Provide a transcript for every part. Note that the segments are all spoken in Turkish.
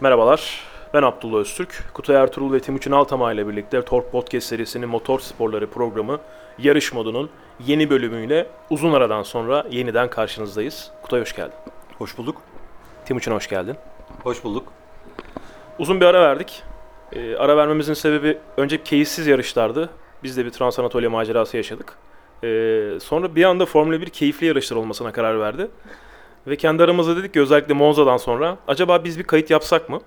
Merhabalar, ben Abdullah Öztürk. Kutay Ertuğrul ve Timuçin Altamay ile birlikte Tork Podcast serisinin motor sporları programı Yarış Modu'nun yeni bölümüyle uzun aradan sonra yeniden karşınızdayız. Kutay hoş geldin. Hoş bulduk. Timuçin hoş geldin. Hoş bulduk. Uzun bir ara verdik. Ee, ara vermemizin sebebi önce keyifsiz yarışlardı. Biz de bir Trans Anatolia macerası yaşadık. Ee, sonra bir anda Formula 1 keyifli yarışlar olmasına karar verdi. Ve kendi aramızda dedik ki özellikle Monza'dan sonra acaba biz bir kayıt yapsak mı?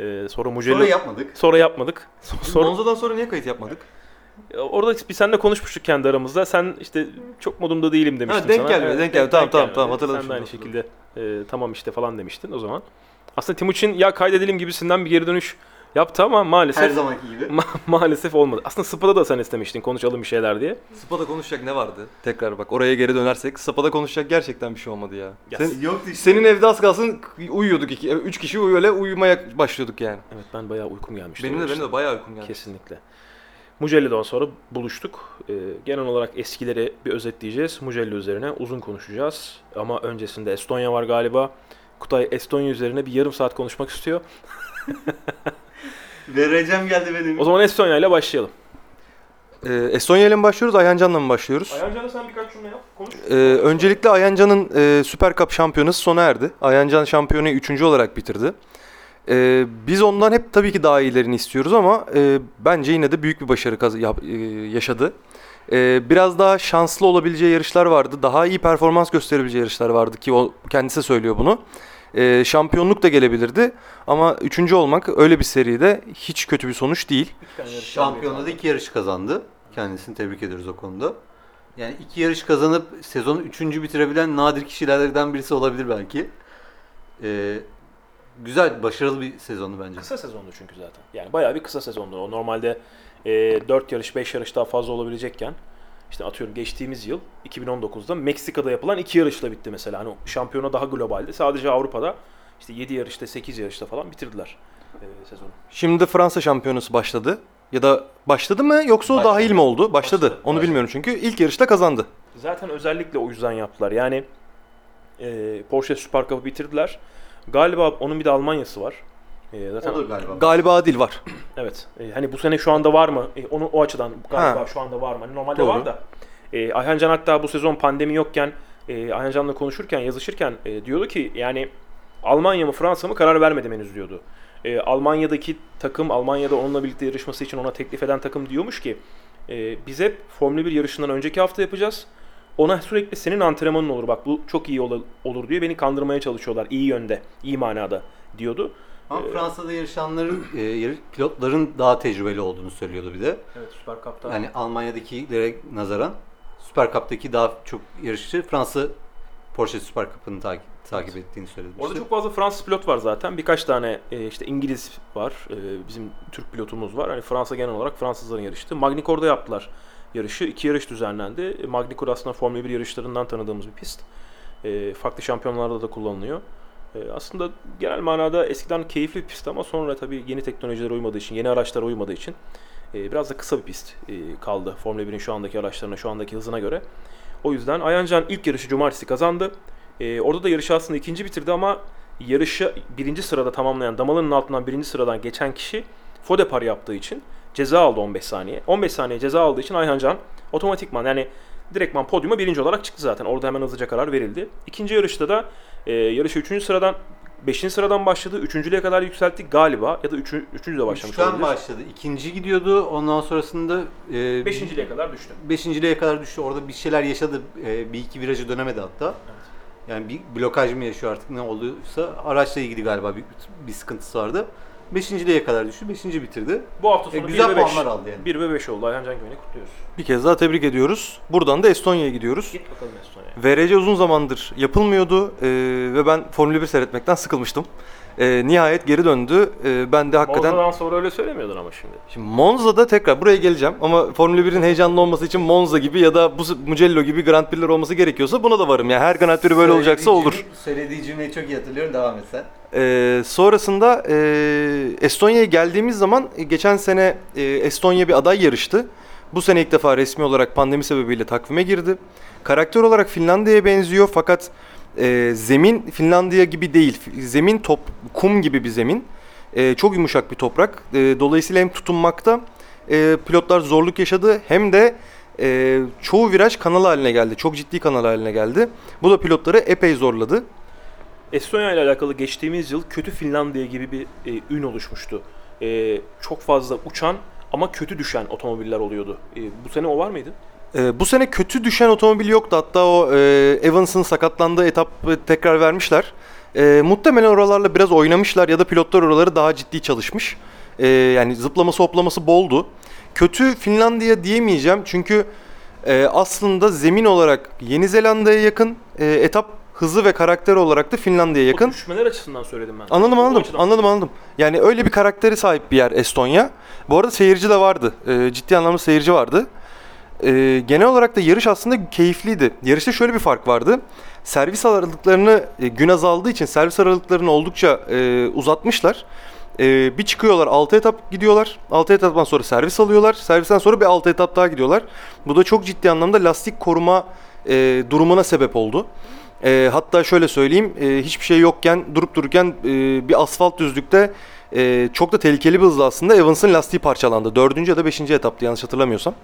Ee, sonra Mugello... Sonra yapmadık. Sonra yapmadık. Sonra, Monza'dan sonra niye kayıt yapmadık? orada biz seninle konuşmuştuk kendi aramızda. Sen işte çok modumda değilim demiştin Ha, denk sana. gelmedi, denk gelmedi. Tamam, tamam, tamam, hatırladım Sen de aynı şekilde e, tamam işte falan demiştin o zaman. Aslında Timuçin ya kaydedelim gibisinden bir geri dönüş yaptı ama maalesef Her zamanki gibi. ma- maalesef olmadı. Aslında Spa'da da sen istemiştin konuşalım bir şeyler diye. Spa'da konuşacak ne vardı? Tekrar bak oraya geri dönersek Spa'da konuşacak gerçekten bir şey olmadı ya. Ya Sen- Yoktu işte. senin evde az kalsın uyuyorduk iki, üç kişi öyle uyumaya başlıyorduk yani. Evet ben bayağı uykum gelmişti. Benim de benim de bayağı uykum geldi. Kesinlikle. Mugello'dan sonra buluştuk. Ee, genel olarak eskileri bir özetleyeceğiz. Mugello üzerine uzun konuşacağız. Ama öncesinde Estonya var galiba. Kutay Estonya üzerine bir yarım saat konuşmak istiyor. Vereceğim geldi benim. O zaman Estonya ile başlayalım. Ee, Estonya ile mi başlıyoruz, Ayhancan'la mı başlıyoruz? Ayhancan'a sen birkaç cümle yap. Konuş. Ee, öncelikle Ayhancan'ın e, Süper Cup şampiyonası sona erdi. Ayhancan şampiyonayı üçüncü olarak bitirdi. Ee, biz ondan hep tabii ki daha iyilerini istiyoruz ama e, bence yine de büyük bir başarı kaz- yap- e, yaşadı. Ee, biraz daha şanslı olabileceği yarışlar vardı. Daha iyi performans gösterebileceği yarışlar vardı ki o kendisi söylüyor bunu. Ee, şampiyonluk da gelebilirdi ama üçüncü olmak öyle bir seride hiç kötü bir sonuç değil. Şampiyonada iki yarış kazandı. Kendisini tebrik ediyoruz o konuda. Yani iki yarış kazanıp sezonu üçüncü bitirebilen nadir kişilerden birisi olabilir belki. Ee, güzel, başarılı bir sezonu bence. Kısa sezondu çünkü zaten. Yani bayağı bir kısa sezondu. O normalde e, 4 yarış, 5 yarış daha fazla olabilecekken işte atıyorum geçtiğimiz yıl 2019'da Meksika'da yapılan iki yarışla bitti mesela. Hani şampiyona daha globalde. Sadece Avrupa'da işte 7 yarışta, 8 yarışta falan bitirdiler e, sezonu. Şimdi Fransa şampiyonası başladı. Ya da başladı mı yoksa o Başladı. dahil mi oldu? Başladı. Başladı, Onu başladı. bilmiyorum çünkü ilk yarışta kazandı. Zaten özellikle o yüzden yaptılar. Yani e, Porsche Süper Cup'ı bitirdiler. Galiba onun bir de Almanya'sı var. E, zaten Olur galiba. Galiba değil var. Evet. E, hani bu sene şu anda var mı? E, onu o açıdan galiba Ha. şu anda var mı? Hani normalde Doğru. var da. E, Ayhan Can hatta bu sezon pandemi yokken e, Ayhan Can'la konuşurken, yazışırken e, diyordu ki yani Almanya mı Fransa mı karar vermedim henüz diyordu. E, Almanya'daki takım, Almanya'da onunla birlikte yarışması için ona teklif eden takım diyormuş ki e, biz hep Formula 1 yarışından önceki hafta yapacağız. Ona sürekli senin antrenmanın olur bak bu çok iyi ol- olur diyor. Beni kandırmaya çalışıyorlar iyi yönde, iyi manada diyordu. Ama Fransa'da yarışanların, e, pilotların daha tecrübeli olduğunu söylüyordu bir de. Evet Süper Cup'ta. Yani Almanya'dakilere nazaran Süper Cup'taki daha çok yarışçı Fransa Porsche Süper Cup'ını takip, takip ettiğini söyledi. Orada çok fazla Fransız pilot var zaten. Birkaç tane e, işte İngiliz var. E, bizim Türk pilotumuz var. Hani Fransa genel olarak Fransızların yarıştı. Magny-Court'da yaptılar yarışı. İki yarış düzenlendi. Magny-Court aslında Formula 1 yarışlarından tanıdığımız bir pist. E, farklı şampiyonlarda da kullanılıyor. E, aslında genel manada eskiden keyifli bir pist ama sonra tabii yeni teknolojilere uymadığı için, yeni araçlara uymadığı için e, biraz da kısa bir pist e, kaldı Formula 1'in şu andaki araçlarına, şu andaki hızına göre. O yüzden Ayancan ilk yarışı cumartesi kazandı. Ee, orada da yarışı aslında ikinci bitirdi ama yarışı birinci sırada tamamlayan, damalının altından birinci sıradan geçen kişi Fodepar yaptığı için ceza aldı 15 saniye. 15 saniye ceza aldığı için Ayhancan otomatikman yani direktman podyuma birinci olarak çıktı zaten. Orada hemen hızlıca karar verildi. İkinci yarışta da e, yarışı üçüncü sıradan Beşinci sıradan başladı. Üçüncülüğe kadar yükseltti galiba. Ya da üçü, üçüncü de başlamış Üçten olabilir. başladı. İkinci gidiyordu. Ondan sonrasında e, Beşinciliğe kadar düştü. beşinciliğe kadar düştü. Orada bir şeyler yaşadı. E, bir iki virajı dönemedi hatta. Yani bir blokaj mı yaşıyor artık ne olduysa araçla ilgili galiba bir, bir sıkıntısı vardı. Beşinciliğe kadar düştü. Beşinci bitirdi. Bu hafta E, sonu güzel 1 ve 5. puanlar aldı yani. 1 ve 5 oldu. Ayhancan Güven'i kutluyoruz. Bir kez daha tebrik ediyoruz. Buradan da Estonya'ya gidiyoruz. Git bakalım Estonya'ya. VRC uzun zamandır yapılmıyordu e, ve ben Formula 1 seyretmekten sıkılmıştım. E, nihayet geri döndü. E, ben de hakikaten... Monza'dan sonra öyle söylemiyordun ama şimdi. Şimdi Monza'da tekrar buraya geleceğim ama Formula 1'in heyecanlı olması için Monza gibi ya da bu Mugello gibi Grand Prix'ler olması gerekiyorsa buna da varım. Yani her Grand Prix böyle olacaksa olur. cümle- söylediği cümleyi çok iyi hatırlıyorum. Devam et sen. Ee, sonrasında e, Estonya'ya geldiğimiz zaman e, geçen sene e, Estonya bir aday yarıştı. Bu sene ilk defa resmi olarak pandemi sebebiyle takvime girdi. Karakter olarak Finlandiya'ya benziyor fakat e, zemin Finlandiya gibi değil. Zemin top kum gibi bir zemin. E, çok yumuşak bir toprak. E, dolayısıyla hem tutunmakta e, pilotlar zorluk yaşadı hem de e, çoğu viraj kanal haline geldi. Çok ciddi kanal haline geldi. Bu da pilotları epey zorladı. Estonya ile alakalı geçtiğimiz yıl kötü Finlandiya gibi bir e, ün oluşmuştu. E, çok fazla uçan ama kötü düşen otomobiller oluyordu. E, bu sene o var mıydı? Ee, bu sene kötü düşen otomobil yoktu. Hatta o e, Evans'ın sakatlandığı etap e, tekrar vermişler. E, muhtemelen oralarla biraz oynamışlar ya da pilotlar oraları daha ciddi çalışmış. E, yani zıplaması hoplaması boldu. Kötü Finlandiya diyemeyeceğim çünkü e, aslında zemin olarak Yeni Zelanda'ya yakın, e, etap hızı ve karakter olarak da Finlandiya'ya yakın. O düşmeler açısından söyledim ben. Anladım anladım. Anladım anladım. Yani öyle bir karakteri sahip bir yer Estonya. Bu arada seyirci de vardı. Ee, ciddi anlamda seyirci vardı. Ee, genel olarak da yarış aslında keyifliydi. Yarışta şöyle bir fark vardı. Servis aralıklarını e, gün azaldığı için servis aralıklarını oldukça e, uzatmışlar. E, bir çıkıyorlar 6 etap gidiyorlar. 6 etaptan sonra servis alıyorlar. Servisten sonra bir 6 etap daha gidiyorlar. Bu da çok ciddi anlamda lastik koruma e, durumuna sebep oldu. E, hatta şöyle söyleyeyim, e, hiçbir şey yokken durup dururken e, bir asfalt düzlükte e, çok da tehlikeli bir hızla aslında Evans'ın lastiği parçalandı. Dördüncü ya da beşinci etaptı yanlış hatırlamıyorsam.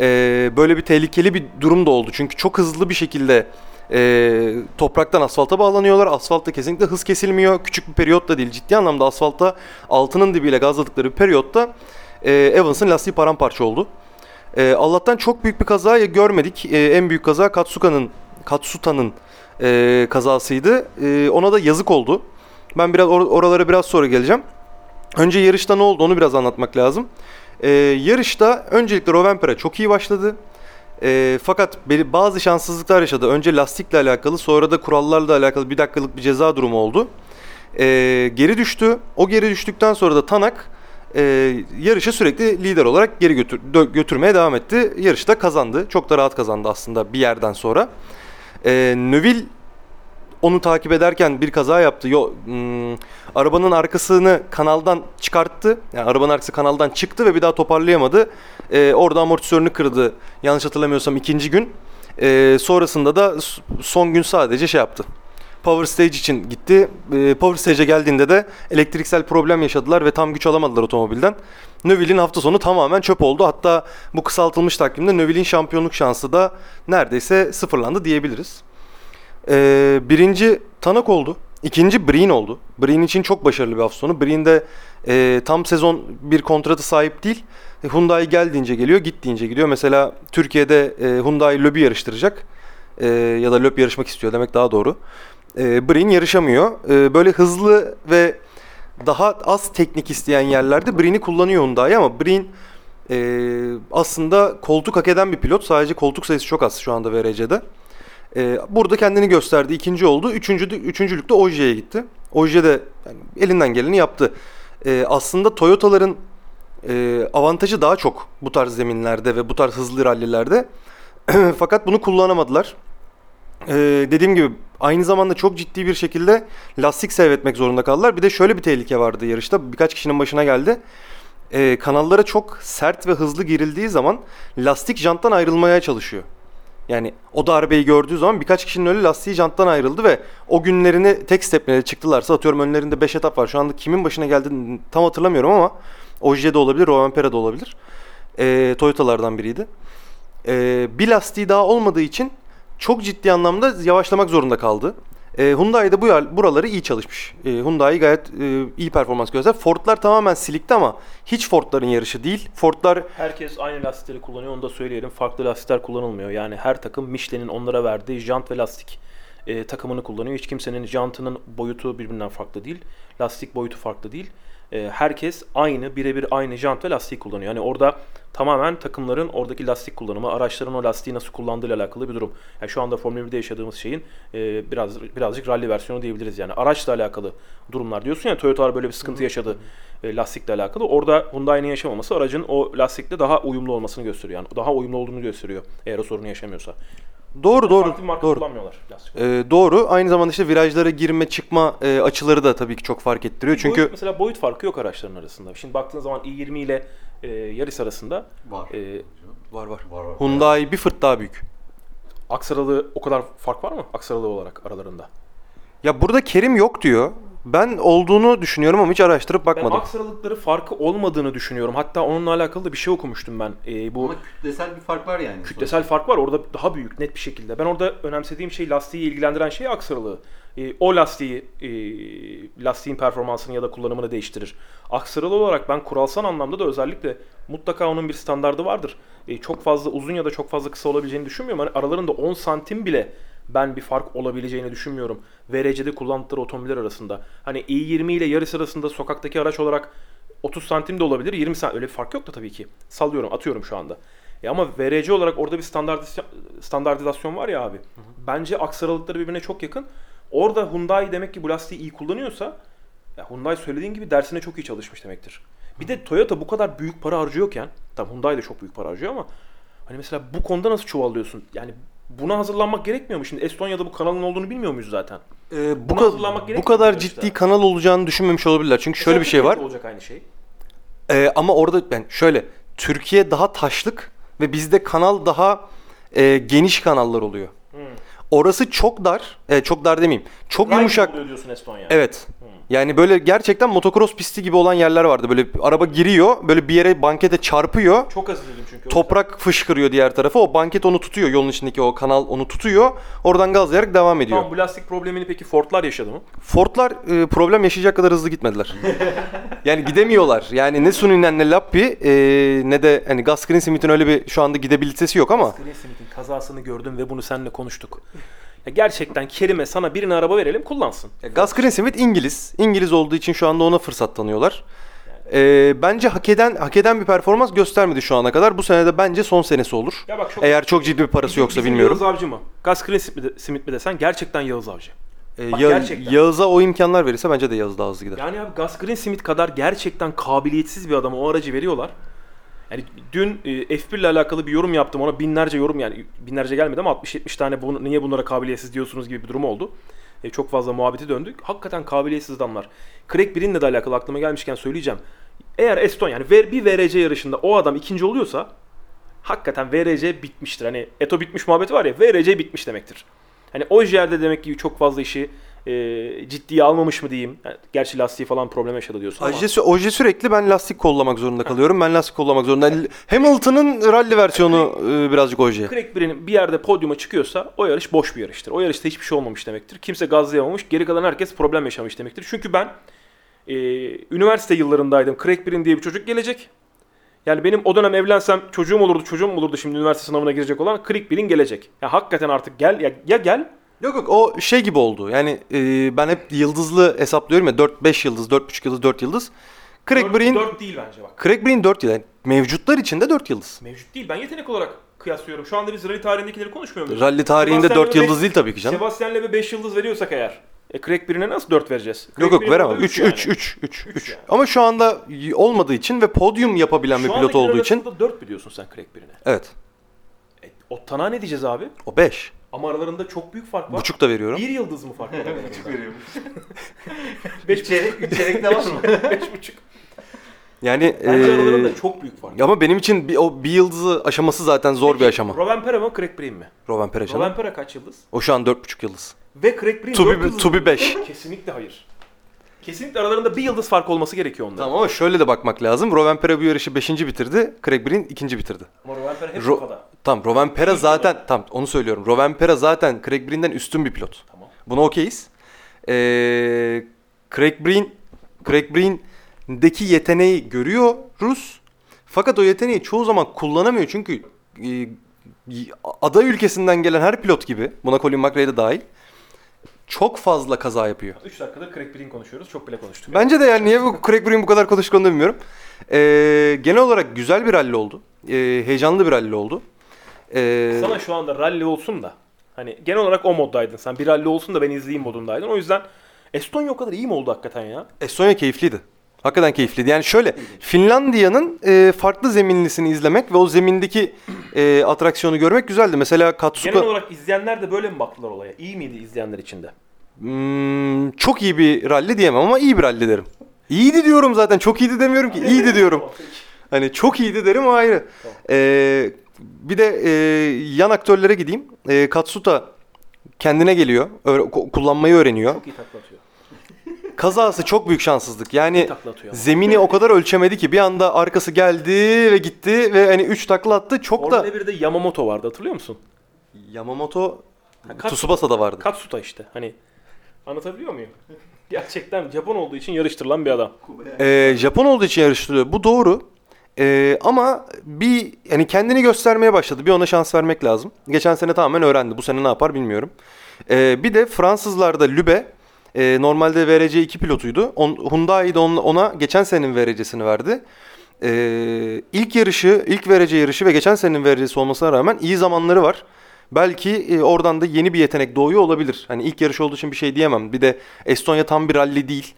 E, böyle bir tehlikeli bir durum da oldu. Çünkü çok hızlı bir şekilde e, topraktan asfalta bağlanıyorlar. Asfaltta kesinlikle hız kesilmiyor. Küçük bir periyot da değil. Ciddi anlamda asfalta altının dibiyle gazladıkları bir periyotta e, Evans'ın lastiği paramparça oldu. E, Allah'tan çok büyük bir kaza görmedik. E, en büyük kaza Katsuka'nın Katsuta'nın e, kazasıydı. E, ona da yazık oldu. Ben biraz or- oralara biraz sonra geleceğim. Önce yarışta ne oldu onu biraz anlatmak lazım. E, yarışta öncelikle Rovanperä çok iyi başladı. E, fakat bazı şanssızlıklar yaşadı. Önce lastikle alakalı sonra da kurallarla alakalı bir dakikalık bir ceza durumu oldu. E, geri düştü. O geri düştükten sonra da Tanak e, yarışı sürekli lider olarak geri götür, götürmeye devam etti. Yarışta kazandı. Çok da rahat kazandı aslında bir yerden sonra. E, Neville onu takip ederken bir kaza yaptı. Yo, hmm, arabanın arkasını kanaldan çıkarttı. Yani arabanın arkası kanaldan çıktı ve bir daha toparlayamadı. E, orada amortisörünü kırdı. Yanlış hatırlamıyorsam ikinci gün. E, sonrasında da son gün sadece şey yaptı. Power Stage için gitti. E, Power Stage'e geldiğinde de elektriksel problem yaşadılar ve tam güç alamadılar otomobilden. Neville'in hafta sonu tamamen çöp oldu. Hatta bu kısaltılmış takvimde Neville'in şampiyonluk şansı da neredeyse sıfırlandı diyebiliriz. Ee, birinci Tanak oldu. İkinci Breen oldu. Breen için çok başarılı bir hafta sonu. Breen de e, tam sezon bir kontratı sahip değil. E, Hyundai geldiğince geliyor, gittiğince gidiyor. Mesela Türkiye'de e, Hyundai Löbi yarıştıracak. E, ya da Löb yarışmak istiyor demek daha doğru. E, Breen yarışamıyor. E, böyle hızlı ve daha az teknik isteyen yerlerde Breen'i kullanıyor Hyundai ama Breen e, aslında koltuk hak eden bir pilot. Sadece koltuk sayısı çok az şu anda VRC'de. Ee, burada kendini gösterdi. ikinci oldu. Üçüncü, üçüncülükte Oje'ye gitti. Oje de yani elinden geleni yaptı. Ee, aslında Toyota'ların e, avantajı daha çok bu tarz zeminlerde ve bu tarz hızlı rallilerde. Fakat bunu kullanamadılar. Ee, dediğim gibi aynı zamanda çok ciddi bir şekilde lastik seyretmek zorunda kaldılar. Bir de şöyle bir tehlike vardı yarışta. Birkaç kişinin başına geldi. Ee, kanallara çok sert ve hızlı girildiği zaman lastik janttan ayrılmaya çalışıyor. Yani o darbeyi gördüğü zaman birkaç kişinin öyle lastiği janttan ayrıldı ve o günlerini tek steplerle çıktılarsa atıyorum önlerinde 5 etap var. Şu anda kimin başına geldiğini tam hatırlamıyorum ama Oje de olabilir, Rovanperä de olabilir. Ee, Toyota'lardan biriydi. Ee, bir lastiği daha olmadığı için çok ciddi anlamda yavaşlamak zorunda kaldı. E, Hyundai de bu yer- buraları iyi çalışmış. E, Hyundai gayet e, iyi performans gösterdi. Ford'lar tamamen silikti ama hiç Ford'ların yarışı değil. Ford'lar Herkes aynı lastikleri kullanıyor onu da söyleyelim. Farklı lastikler kullanılmıyor. Yani her takım Michelin'in onlara verdiği jant ve lastik e, takımını kullanıyor. Hiç kimsenin jantının boyutu birbirinden farklı değil. Lastik boyutu farklı değil. E, herkes aynı, birebir aynı jant ve lastik kullanıyor. Yani orada tamamen takımların oradaki lastik kullanımı, araçların o lastiği nasıl kullandığıyla alakalı bir durum. Yani şu anda Formula 1'de yaşadığımız şeyin e, biraz birazcık rally versiyonu diyebiliriz. Yani araçla alakalı durumlar diyorsun ya Toyota böyle bir sıkıntı yaşadı e, lastikle alakalı. Orada Hyundai'nin yaşamaması aracın o lastikle daha uyumlu olmasını gösteriyor. Yani daha uyumlu olduğunu gösteriyor eğer o sorunu yaşamıyorsa. Doğru doğru Farklı marka doğru. kullanmıyorlar lastik. E, doğru. Aynı zamanda işte virajlara girme çıkma e, açıları da tabii ki çok fark ettiriyor. Çünkü Boyut, mesela boyut farkı yok araçların arasında. Şimdi baktığın zaman i20 ile e, Yaris arasında Var. e, var var. Var var. Hyundai bir fırt daha büyük. aksaralı o kadar fark var mı aksaralı olarak aralarında? Ya burada Kerim yok diyor. Ben olduğunu düşünüyorum ama hiç araştırıp Ben bakmadım. aksaralıkları farkı olmadığını düşünüyorum. Hatta onunla alakalı da bir şey okumuştum ben. Ee, bu Ama kütlesel bir fark var yani. kütlesel fark var orada daha büyük net bir şekilde. Ben orada önemsediğim şey lastiği ilgilendiren şey aksaralığı. Ee, o lastiği, e, lastiğin performansını ya da kullanımını değiştirir. Aksaralı olarak ben kuralsal anlamda da özellikle mutlaka onun bir standardı vardır. Ee, çok fazla uzun ya da çok fazla kısa olabileceğini düşünmüyorum. Hani aralarında 10 santim bile ben bir fark olabileceğini düşünmüyorum. VRC'de kullandıkları otomobiller arasında. Hani i20 ile yarış arasında sokaktaki araç olarak 30 santim de olabilir, 20 santim. Öyle bir fark yok da tabii ki. Sallıyorum, atıyorum şu anda. E ama VRC olarak orada bir standartizasyon, standartizasyon var ya abi. Bence aksaralıkları birbirine çok yakın. Orada Hyundai demek ki bu lastiği iyi kullanıyorsa ya Hyundai söylediğin gibi dersine çok iyi çalışmış demektir. Bir de Toyota bu kadar büyük para harcıyorken, tamam Hyundai de çok büyük para harcıyor ama hani mesela bu konuda nasıl çuvallıyorsun? Yani buna hazırlanmak gerekmiyor mu? Şimdi Estonya'da bu kanalın olduğunu bilmiyor muyuz zaten? Ee, bu, Buna ka- hazırlanmak bu gerekmiyor kadar mu ciddi yarışta? kanal olacağını düşünmemiş olabilirler. Çünkü şöyle bir şey var. Türkiye'de Olacak aynı şey. Ee, ama orada ben şöyle Türkiye daha taşlık ve bizde kanal daha e, geniş kanallar oluyor. Orası çok dar, e, çok dar demeyeyim. Çok Rally yumuşak. oluyor diyorsun Estonya. Evet. Yani böyle gerçekten motocross pisti gibi olan yerler vardı. Böyle araba giriyor, böyle bir yere bankete çarpıyor. Çok az izledim çünkü. Toprak fışkırıyor diğer tarafa. O banket onu tutuyor. Yolun içindeki o kanal onu tutuyor. Oradan gazlayarak devam ediyor. Tamam bu lastik problemini peki Ford'lar yaşadı mı? Ford'lar e, problem yaşayacak kadar hızlı gitmediler. yani gidemiyorlar. Yani ne Suninen ne Lappi e, ne de hani Gus Greensmith'in öyle bir şu anda gidebilitesi yok ama Green Smith'in kazasını gördüm ve bunu seninle konuştuk. Ya gerçekten Kerime sana birine araba verelim kullansın. Ya Gus Greensmith İngiliz. İngiliz olduğu için şu anda ona fırsat tanıyorlar. E, bence hak eden hak eden bir performans göstermedi şu ana kadar. Bu sene de bence son senesi olur. Ya bak çok Eğer çok ciddi bir parası yoksa Bizim bilmiyorum. Yağız Avcı mı? Gus Green Smith mi, Smith mi desen gerçekten Yağız Avcı. E, Bak Ya- gerçekten. Yağız'a o imkanlar verirse bence de Yağız daha hızlı gider. Yani abi Gus Green Smith kadar gerçekten kabiliyetsiz bir adama o aracı veriyorlar. Yani dün e, F1 ile alakalı bir yorum yaptım ona binlerce yorum yani binlerce gelmedi ama 60-70 tane bunu, niye bunlara kabiliyetsiz diyorsunuz gibi bir durum oldu. E, çok fazla muhabbeti döndük. Hakikaten kabiliyetsiz adamlar. Craig Breen'le de alakalı aklıma gelmişken söyleyeceğim. Eğer Estonya yani bir VRC yarışında o adam ikinci oluyorsa hakikaten VRC bitmiştir. Hani Eto bitmiş muhabbeti var ya VRC bitmiş demektir. Hani o yerde demek ki çok fazla işi e, ciddiye almamış mı diyeyim. Yani gerçi lastiği falan problem yaşadı diyorsun ama. Oje, sü- Oje sürekli ben lastik kollamak zorunda kalıyorum. Ben lastik kollamak zorunda. Hamilton'ın rally versiyonu e, birazcık Oje. Craig Breen'in bir yerde podyuma çıkıyorsa o yarış boş bir yarıştır. O yarışta hiçbir şey olmamış demektir. Kimse gazlayamamış. Geri kalan herkes problem yaşamış demektir. Çünkü ben e, üniversite yıllarındaydım. Craig Breen diye bir çocuk gelecek. Yani benim o dönem evlensem çocuğum olurdu, çocuğum olurdu şimdi üniversite sınavına girecek olan Craig Breen gelecek. Ya hakikaten artık gel ya, ya gel Yok yok o şey gibi oldu. Yani e, ben hep yıldızlı hesaplıyorum ya 4-5 yıldız, 4.5 yıldız, 4 yıldız. Craig 4, Breen 4 değil bence bak. Craig Breen 4 yıldız. Yani mevcutlar içinde 4 yıldız. Mevcut değil. Ben yetenek olarak kıyaslıyorum. Şu anda biz rally tarihindekileri konuşmuyor muyuz? Rally tarihinde Sebastian 4 Loeb'e yıldız değil tabii ki canım. Sebastian Loeb'e 5 yıldız veriyorsak eğer. E Craig Breen'e nasıl 4 vereceğiz? Craig Yok yok veremem. orada 3 üç 3 yani. 3 3 Üç 3. yani. Ama şu anda olmadığı için ve podyum yapabilen bir Şu pilot andakiler olduğu için arasında 4 biliyorsun sen Craig Breen'e. evet. E, o Tana ne diyeceğiz abi? O 5. Ama aralarında çok büyük fark var. Buçuk da veriyorum. Bir yıldız mı fark var aralarında? veriyorum. Beş Üç çeyrek, üç çeyrek de var mı? Beş buçuk. Yani Bence e, aralarında çok büyük fark. ama benim için bir, o bir yıldızı aşaması zaten zor bir Peki, aşama. Rovanpera mı Craig Breen mi? Rovan Perez canım. Rovanpera kaç yıldız? O şu an 4.5 yıldız. Ve Craig Breen To 4 be, yıldız to be 5. Kesinlikle hayır. Kesinlikle aralarında bir yıldız fark olması gerekiyor onların. Tamam ama şöyle de bakmak lazım. Rovanpera bu yarışı 5. bitirdi. Craig Breen 2. bitirdi. Ama Rovanpera hep Ro- kafada. Tamam Rovanpera zaten tam onu söylüyorum. Rovanpera zaten Craig Breen'den üstün bir pilot. Tamam. Buna okeyiz. Ee, Craig Breen Craig Breen'deki yeteneği görüyoruz. Fakat o yeteneği çoğu zaman kullanamıyor çünkü e, aday ülkesinden gelen her pilot gibi buna Colin McRae de dahil çok fazla kaza yapıyor. 3 dakikadır Craig Breen konuşuyoruz. Çok bile konuştuk. Bence de yani niye bu Craig Breen bu kadar konuştuk onu da bilmiyorum. Ee, genel olarak güzel bir rally oldu. Ee, heyecanlı bir rally oldu. Ee, Sana şu anda rally olsun da hani genel olarak o moddaydın sen. Bir rally olsun da ben izleyeyim modundaydın. O yüzden Estonya o kadar iyi mi oldu hakikaten ya? Estonya keyifliydi. Hakikaten keyifliydi. Yani şöyle Finlandiya'nın e, farklı zeminlisini izlemek ve o zemindeki e, atraksiyonu görmek güzeldi. Mesela Katsuka Genel olarak izleyenler de böyle mi baktılar olaya? İyi miydi izleyenler içinde? Hmm, çok iyi bir rally diyemem ama iyi bir rally derim. İyiydi diyorum zaten. Çok iyiydi demiyorum ki. İyiydi diyorum. Hani çok iyiydi derim o ayrı. Tamam. Ee, bir de e, yan aktörlere gideyim. Ee, Katsuta kendine geliyor. Öğre- ku- kullanmayı öğreniyor. Çok iyi takla atıyor. Kazası çok büyük şanssızlık. Yani zemini o kadar ölçemedi ki bir anda arkası geldi ve gitti ve hani 3 takla attı. Çok da Formula 1'de Yamamoto vardı hatırlıyor musun? Yamamoto Ha, Katsu- Tsubasa'da vardı. Katsuta işte. Hani anlatabiliyor muyum? Gerçekten Japon olduğu için yarıştırılan bir adam. Ee, Japon olduğu için yarıştırılıyor. Bu doğru. Ee, ama bir yani kendini göstermeye başladı. Bir ona şans vermek lazım. Geçen sene tamamen öğrendi. Bu sene ne yapar bilmiyorum. Ee, bir de Fransızlarda Lübe e, normalde VRC 2 pilotuydu. On, Hyundai de on- ona geçen senenin VRC'sini verdi. Ee, ilk yarışı, ilk VRC yarışı ve geçen senenin VRC'si olmasına rağmen iyi zamanları var. Belki e, oradan da yeni bir yetenek doğuyor olabilir. Hani ilk yarış olduğu için bir şey diyemem. Bir de Estonya tam bir rally değil.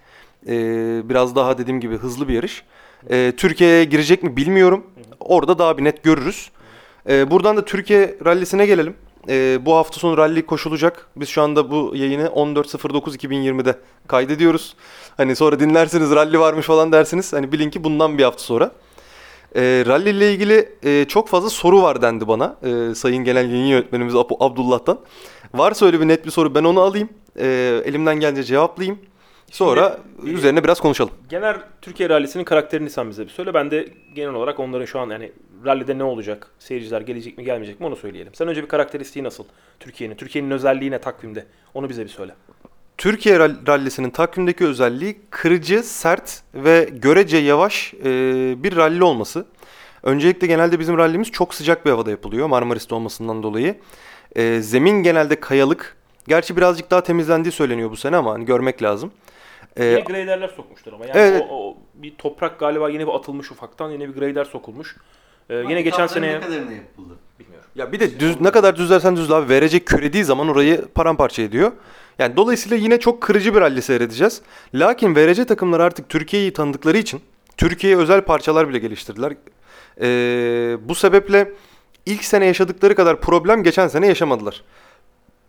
Ee, biraz daha dediğim gibi hızlı bir yarış. Ee, Türkiye'ye girecek mi bilmiyorum. Orada daha bir net görürüz. Ee, buradan da Türkiye rallisine gelelim. Ee, bu hafta sonu rally koşulacak. Biz şu anda bu yayını 14.09.2020'de kaydediyoruz. Hani sonra dinlersiniz rally varmış falan dersiniz. Hani bilin ki bundan bir hafta sonra. E, rally ile ilgili e, çok fazla soru var dendi bana. E, Sayın Genel Yayın Yönetmenimiz Ab- Abdullah'tan. Varsa öyle bir net bir soru ben onu alayım. E, elimden gelince cevaplayayım. Sonra Şimdi- üzerine biraz konuşalım. Genel Türkiye rallisinin karakterini sen bize bir söyle. Ben de genel olarak onların şu an yani rallide ne olacak? Seyirciler gelecek mi gelmeyecek mi onu söyleyelim. Sen önce bir karakteristiği nasıl? Türkiye'nin. Türkiye'nin özelliği ne takvimde? Onu bize bir söyle. Türkiye rall- rallisinin takvimdeki özelliği kırıcı, sert ve görece yavaş e, bir ralli olması. Öncelikle genelde bizim rallimiz çok sıcak bir havada yapılıyor Marmaris'te olmasından dolayı. E, zemin genelde kayalık. Gerçi birazcık daha temizlendiği söyleniyor bu sene ama hani görmek lazım. E, Yine graderler sokmuşlar ama. Yani evet. o, o bir toprak galiba yine bir atılmış ufaktan. Yine bir grader sokulmuş. Ee, yine geçen seneye... Ne kadarına yapıldı? Bilmiyorum. Ya bir de düz ne kadar düzlersen düzle abi verecek kürediği zaman orayı paramparça ediyor. Yani dolayısıyla yine çok kırıcı bir ralli seyredeceğiz. Lakin VRC takımları artık Türkiye'yi tanıdıkları için Türkiye'ye özel parçalar bile geliştirdiler. Ee, bu sebeple ilk sene yaşadıkları kadar problem geçen sene yaşamadılar.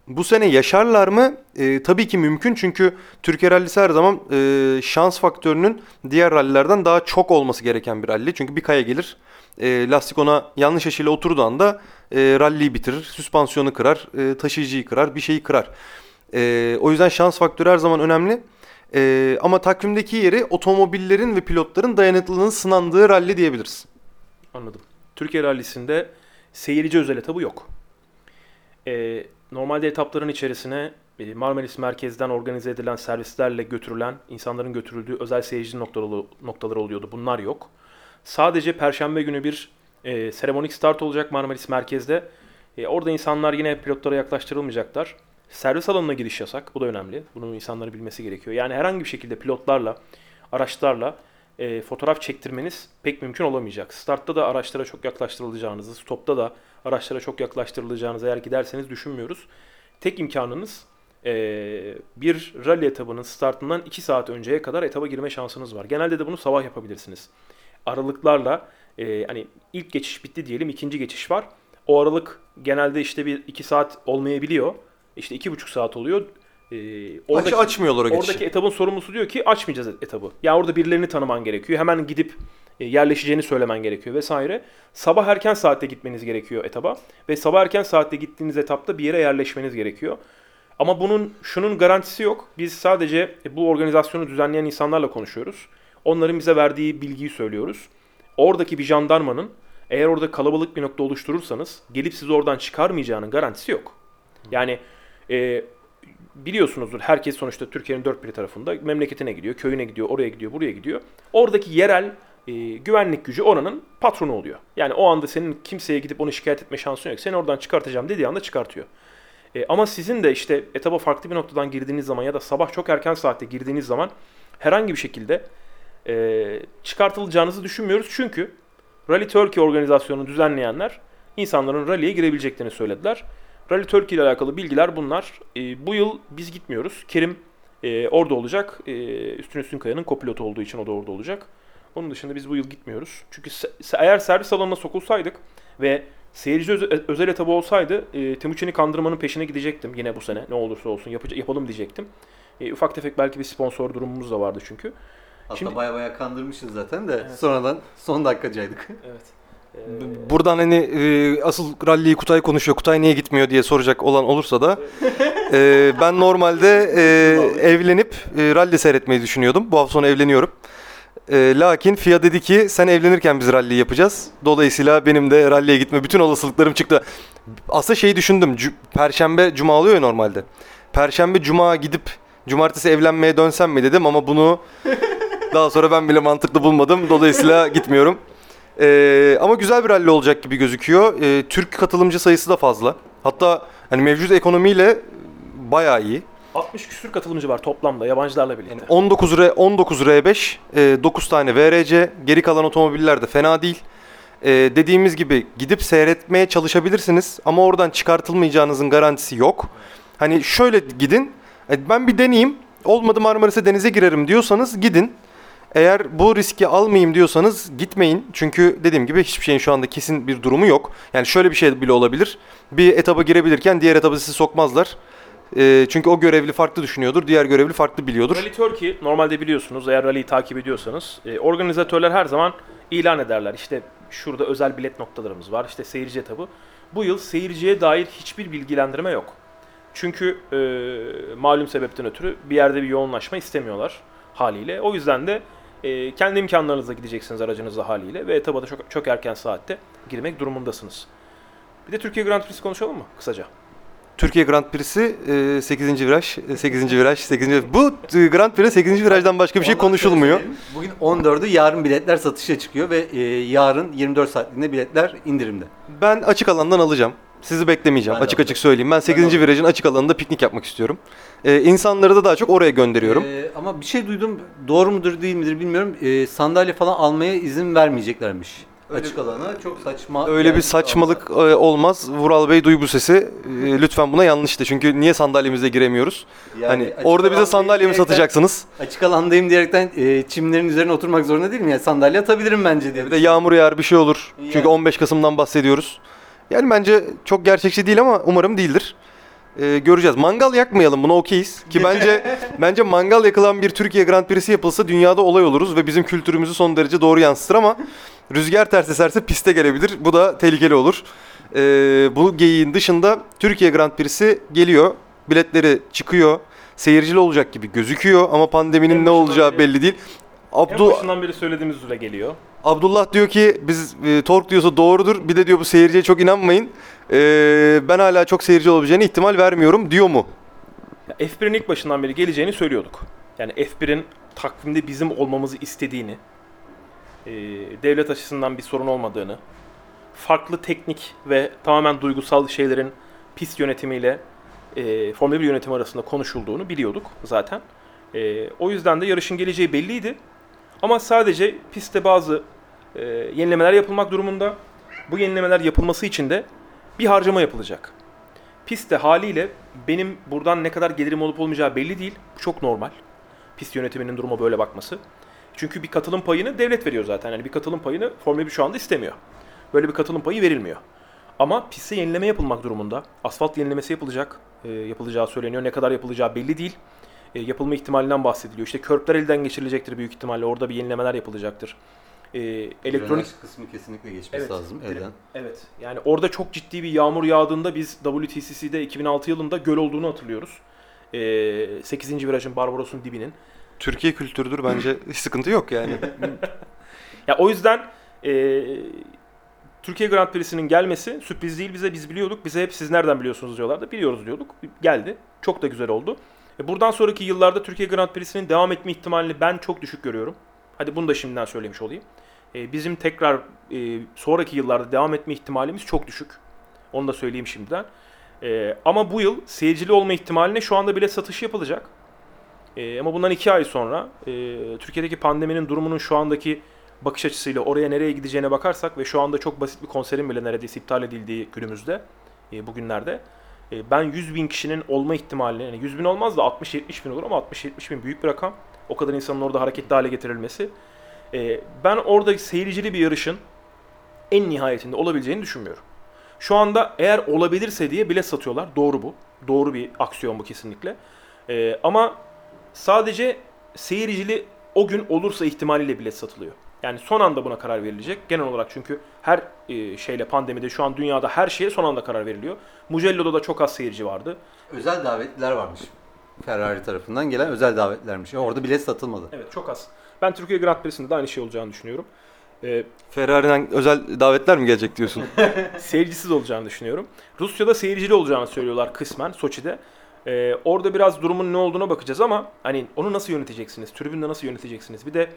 Bu sene yaşarlar mı? Ee, tabii ki mümkün çünkü Türkiye rallisi her zaman e, şans faktörünün diğer rallilerden daha çok olması gereken bir ralli. Çünkü bir kaya gelir, e, lastik ona yanlış açıyla oturduğu anda e, ralliyi bitirir, süspansiyonu kırar, e, taşıyıcıyı kırar, bir şeyi kırar. E, o yüzden şans faktörü her zaman önemli. E, ama takvimdeki yeri otomobillerin ve pilotların dayanıklılığının sınandığı ralli diyebiliriz. Anladım. Türkiye rallisinde seyirci özel etabı yok. Ee, normalde etapların içerisine e, Marmaris merkezden organize edilen servislerle götürülen, insanların götürüldüğü özel seyirci noktaları, oluyordu. Bunlar yok. Sadece Perşembe günü bir e, seremonik start olacak Marmaris merkezde. E, orada insanlar yine pilotlara yaklaştırılmayacaklar. Servis alanına giriş yasak. Bu da önemli. Bunu insanların bilmesi gerekiyor. Yani herhangi bir şekilde pilotlarla, araçlarla e, fotoğraf çektirmeniz pek mümkün olamayacak. Startta da araçlara çok yaklaştırılacağınızı, stopta da araçlara çok yaklaştırılacağınızı eğer giderseniz düşünmüyoruz. Tek imkanınız e, bir rally etabının startından 2 saat önceye kadar etaba girme şansınız var. Genelde de bunu sabah yapabilirsiniz. Aralıklarla e, hani ilk geçiş bitti diyelim ikinci geçiş var. O aralık genelde işte bir 2 saat olmayabiliyor. İşte iki buçuk saat oluyor. E, Aç, açmıyorlar o geçişi. Oradaki etabın sorumlusu diyor ki açmayacağız etabı. Ya orada birilerini tanıman gerekiyor. Hemen gidip yerleşeceğini söylemen gerekiyor vesaire. Sabah erken saatte gitmeniz gerekiyor etaba ve sabah erken saatte gittiğiniz etapta bir yere yerleşmeniz gerekiyor. Ama bunun şunun garantisi yok. Biz sadece e, bu organizasyonu düzenleyen insanlarla konuşuyoruz. Onların bize verdiği bilgiyi söylüyoruz. Oradaki bir jandarmanın eğer orada kalabalık bir nokta oluşturursanız gelip sizi oradan çıkarmayacağının garantisi yok. Yani e, biliyorsunuzdur herkes sonuçta Türkiye'nin dört bir tarafında memleketine gidiyor, köyüne gidiyor, oraya gidiyor, buraya gidiyor. Oradaki yerel e, güvenlik gücü oranın patronu oluyor. Yani o anda senin kimseye gidip onu şikayet etme şansın yok. Seni oradan çıkartacağım dediği anda çıkartıyor. E, ama sizin de işte etaba farklı bir noktadan girdiğiniz zaman ya da sabah çok erken saatte girdiğiniz zaman herhangi bir şekilde e, çıkartılacağınızı düşünmüyoruz. Çünkü Rally Turkey organizasyonunu düzenleyenler insanların rally'e girebileceklerini söylediler. Rally Turkey ile alakalı bilgiler bunlar. E, bu yıl biz gitmiyoruz. Kerim e, orada olacak. E, Üstün Üstünkaya'nın kopilotu olduğu için o da orada olacak. Onun dışında biz bu yıl gitmiyoruz. Çünkü se- eğer servis alanına sokulsaydık ve seyirci öze- özel etabı olsaydı e, Timuçin'i kandırmanın peşine gidecektim yine bu sene. Ne olursa olsun yapıca- yapalım diyecektim. E, ufak tefek belki bir sponsor durumumuz da vardı çünkü. Hatta Şimdi- baya baya kandırmışız zaten de Evet. sonradan son dakikacaydık. Evet. Ee, Buradan hani e, asıl rally'yi Kutay konuşuyor. Kutay niye gitmiyor diye soracak olan olursa da e, ben normalde e, evlenip e, rally seyretmeyi düşünüyordum. Bu hafta sonu evleniyorum. E, lakin FIA dedi ki sen evlenirken biz rally yapacağız. Dolayısıyla benim de rally'ye gitme bütün olasılıklarım çıktı. Aslında şeyi düşündüm. Cu- Perşembe cuma oluyor ya normalde. Perşembe cuma gidip cumartesi evlenmeye dönsem mi dedim ama bunu daha sonra ben bile mantıklı bulmadım. Dolayısıyla gitmiyorum. Ee, ama güzel bir rally olacak gibi gözüküyor. Ee, Türk katılımcı sayısı da fazla. Hatta hani mevcut ekonomiyle bayağı iyi. 60 küsür katılımcı var toplamda yabancılarla birlikte. Yani 19 R 19 R5, e, 9 tane VRC, geri kalan otomobiller de fena değil. E, dediğimiz gibi gidip seyretmeye çalışabilirsiniz ama oradan çıkartılmayacağınızın garantisi yok. Hani şöyle gidin, e, ben bir deneyeyim, olmadı Marmaris'e denize girerim diyorsanız gidin. Eğer bu riski almayayım diyorsanız gitmeyin. Çünkü dediğim gibi hiçbir şeyin şu anda kesin bir durumu yok. Yani şöyle bir şey bile olabilir. Bir etaba girebilirken diğer etaba sizi sokmazlar. E, çünkü o görevli farklı düşünüyordur, diğer görevli farklı biliyordur. Rally Turkey normalde biliyorsunuz eğer rally'yi takip ediyorsanız e, organizatörler her zaman ilan ederler. İşte şurada özel bilet noktalarımız var. işte seyirci etabı. Bu yıl seyirciye dair hiçbir bilgilendirme yok. Çünkü e, malum sebepten ötürü bir yerde bir yoğunlaşma istemiyorlar haliyle. O yüzden de e, kendi imkanlarınızla gideceksiniz aracınızla haliyle ve etaba da çok, çok erken saatte girmek durumundasınız. Bir de Türkiye Grand Prix'si konuşalım mı kısaca? Türkiye Grand Prix'si e, 8. viraj, e, 8. viraj, 8. viraj. Bu e, Grand Prix 8. virajdan başka bir şey konuşulmuyor. Bugün 14'ü yarın biletler satışa çıkıyor ve e, yarın 24 saatliğinde biletler indirimde. Ben açık alandan alacağım. Sizi beklemeyeceğim. Ben açık açık söyleyeyim. Ben 8. alacağım. virajın açık alanında piknik yapmak istiyorum. E, insanları da daha çok oraya gönderiyorum. E, ama bir şey duydum doğru mudur değil midir bilmiyorum. E, sandalye falan almaya izin vermeyeceklermiş. Açık alana çok saçma. Öyle bir saçmalık e, olmaz. Vural Bey duy bu sesi. E, lütfen buna yanlıştı. Çünkü niye sandalyemize giremiyoruz? Yani hani açık orada bize alandayım sandalye mi diyerekten- satacaksınız? Açık alandayım diyerekten e, çimlerin üzerine oturmak zorunda değilim. Yani sandalye atabilirim bence diye. Bir de yağmur yağar bir şey olur. Yani. Çünkü 15 Kasım'dan bahsediyoruz. Yani bence çok gerçekçi değil ama umarım değildir. Ee, göreceğiz. Mangal yakmayalım buna okeyiz. Ki bence bence mangal yakılan bir Türkiye Grand Prix'si yapılsa dünyada olay oluruz ve bizim kültürümüzü son derece doğru yansıtır ama rüzgar ters eserse piste gelebilir. Bu da tehlikeli olur. Ee, bu geyiğin dışında Türkiye Grand Prix'si geliyor. Biletleri çıkıyor. Seyircili olacak gibi gözüküyor ama pandeminin En ne olacağı beri- belli değil. En Abdul başından beri söylediğimiz üzere geliyor. Abdullah diyor ki biz e, Tork diyorsa doğrudur. Bir de diyor bu seyirciye çok inanmayın. E, ben hala çok seyirci olabileceğine ihtimal vermiyorum diyor mu? Ya F1'in ilk başından beri geleceğini söylüyorduk. Yani F1'in takvimde bizim olmamızı istediğini, e, devlet açısından bir sorun olmadığını, farklı teknik ve tamamen duygusal şeylerin pist yönetimiyle e, Formula 1 yönetimi arasında konuşulduğunu biliyorduk zaten. E, o yüzden de yarışın geleceği belliydi. Ama sadece pistte bazı e, yenilemeler yapılmak durumunda. Bu yenilemeler yapılması için de bir harcama yapılacak. Pistte haliyle benim buradan ne kadar gelirim olup olmayacağı belli değil. Bu çok normal. Pist yönetiminin duruma böyle bakması. Çünkü bir katılım payını devlet veriyor zaten. Yani bir katılım payını Formula 1 şu anda istemiyor. Böyle bir katılım payı verilmiyor. Ama piste yenileme yapılmak durumunda. Asfalt yenilemesi yapılacak. e, yapılacağı söyleniyor. Ne kadar yapılacağı belli değil. E, yapılma ihtimalinden bahsediliyor. İşte körpler elden geçirilecektir büyük ihtimalle. Orada bir yenilemeler yapılacaktır. E, elektronik Frenaj kısmı kesinlikle geçmesi Evet, lazım elden. Evet. Yani orada çok ciddi bir yağmur yağdığında biz WTCC'de 2006 yılında göl olduğunu hatırlıyoruz. Ee, 8. virajın Barbaros'un dibinin. Türkiye kültürüdür bence sıkıntı yok yani. Ya o yüzden e, Türkiye Grand Prix'sinin gelmesi sürpriz değil bize. Biz biliyorduk. Bize hep siz nereden biliyorsunuz diyorlardı. Biliyoruz diyorduk. Geldi. Çok da güzel oldu. E, buradan sonraki yıllarda Türkiye Grand Prix'sinin devam etme ihtimalini ben çok düşük görüyorum. Hadi bunu da şimdiden söylemiş olayım. E, bizim tekrar e, sonraki yıllarda devam etme ihtimalimiz çok düşük. Onu da söyleyeyim şimdiden. E, ama bu yıl seyircili olma ihtimaline şu anda bile satışı yapılacak. E, ama bundan iki ay sonra e, Türkiye'deki pandeminin durumunun şu andaki bakış açısıyla oraya nereye gideceğine bakarsak ve şu anda çok basit bir konserin bile neredeyse iptal edildiği günümüzde, e, bugünlerde e, ben 100 bin kişinin olma ihtimalini, yani 100 bin olmaz da 60-70 bin olur ama 60-70 bin büyük bir rakam. O kadar insanın orada hareketli hale getirilmesi. E, ben orada seyircili bir yarışın en nihayetinde olabileceğini düşünmüyorum. Şu anda eğer olabilirse diye bilet satıyorlar. Doğru bu. Doğru bir aksiyon bu kesinlikle. E, ama sadece seyircili o gün olursa ihtimaliyle bilet satılıyor. Yani son anda buna karar verilecek. Genel olarak çünkü her e, şeyle pandemide şu an dünyada her şeye son anda karar veriliyor. Mugello'da da çok az seyirci vardı. Özel davetliler varmış. Ferrari tarafından gelen özel davetlermiş. Orada bilet satılmadı. Evet çok az. Ben Türkiye Grand Prix'sinde de aynı şey olacağını düşünüyorum. E, Ferrari'den özel davetler mi gelecek diyorsun? seyircisiz olacağını düşünüyorum. Rusya'da seyircili olacağını söylüyorlar kısmen Soçi'de. Ee, orada biraz durumun ne olduğuna bakacağız ama hani onu nasıl yöneteceksiniz? Tribünde nasıl yöneteceksiniz? Bir de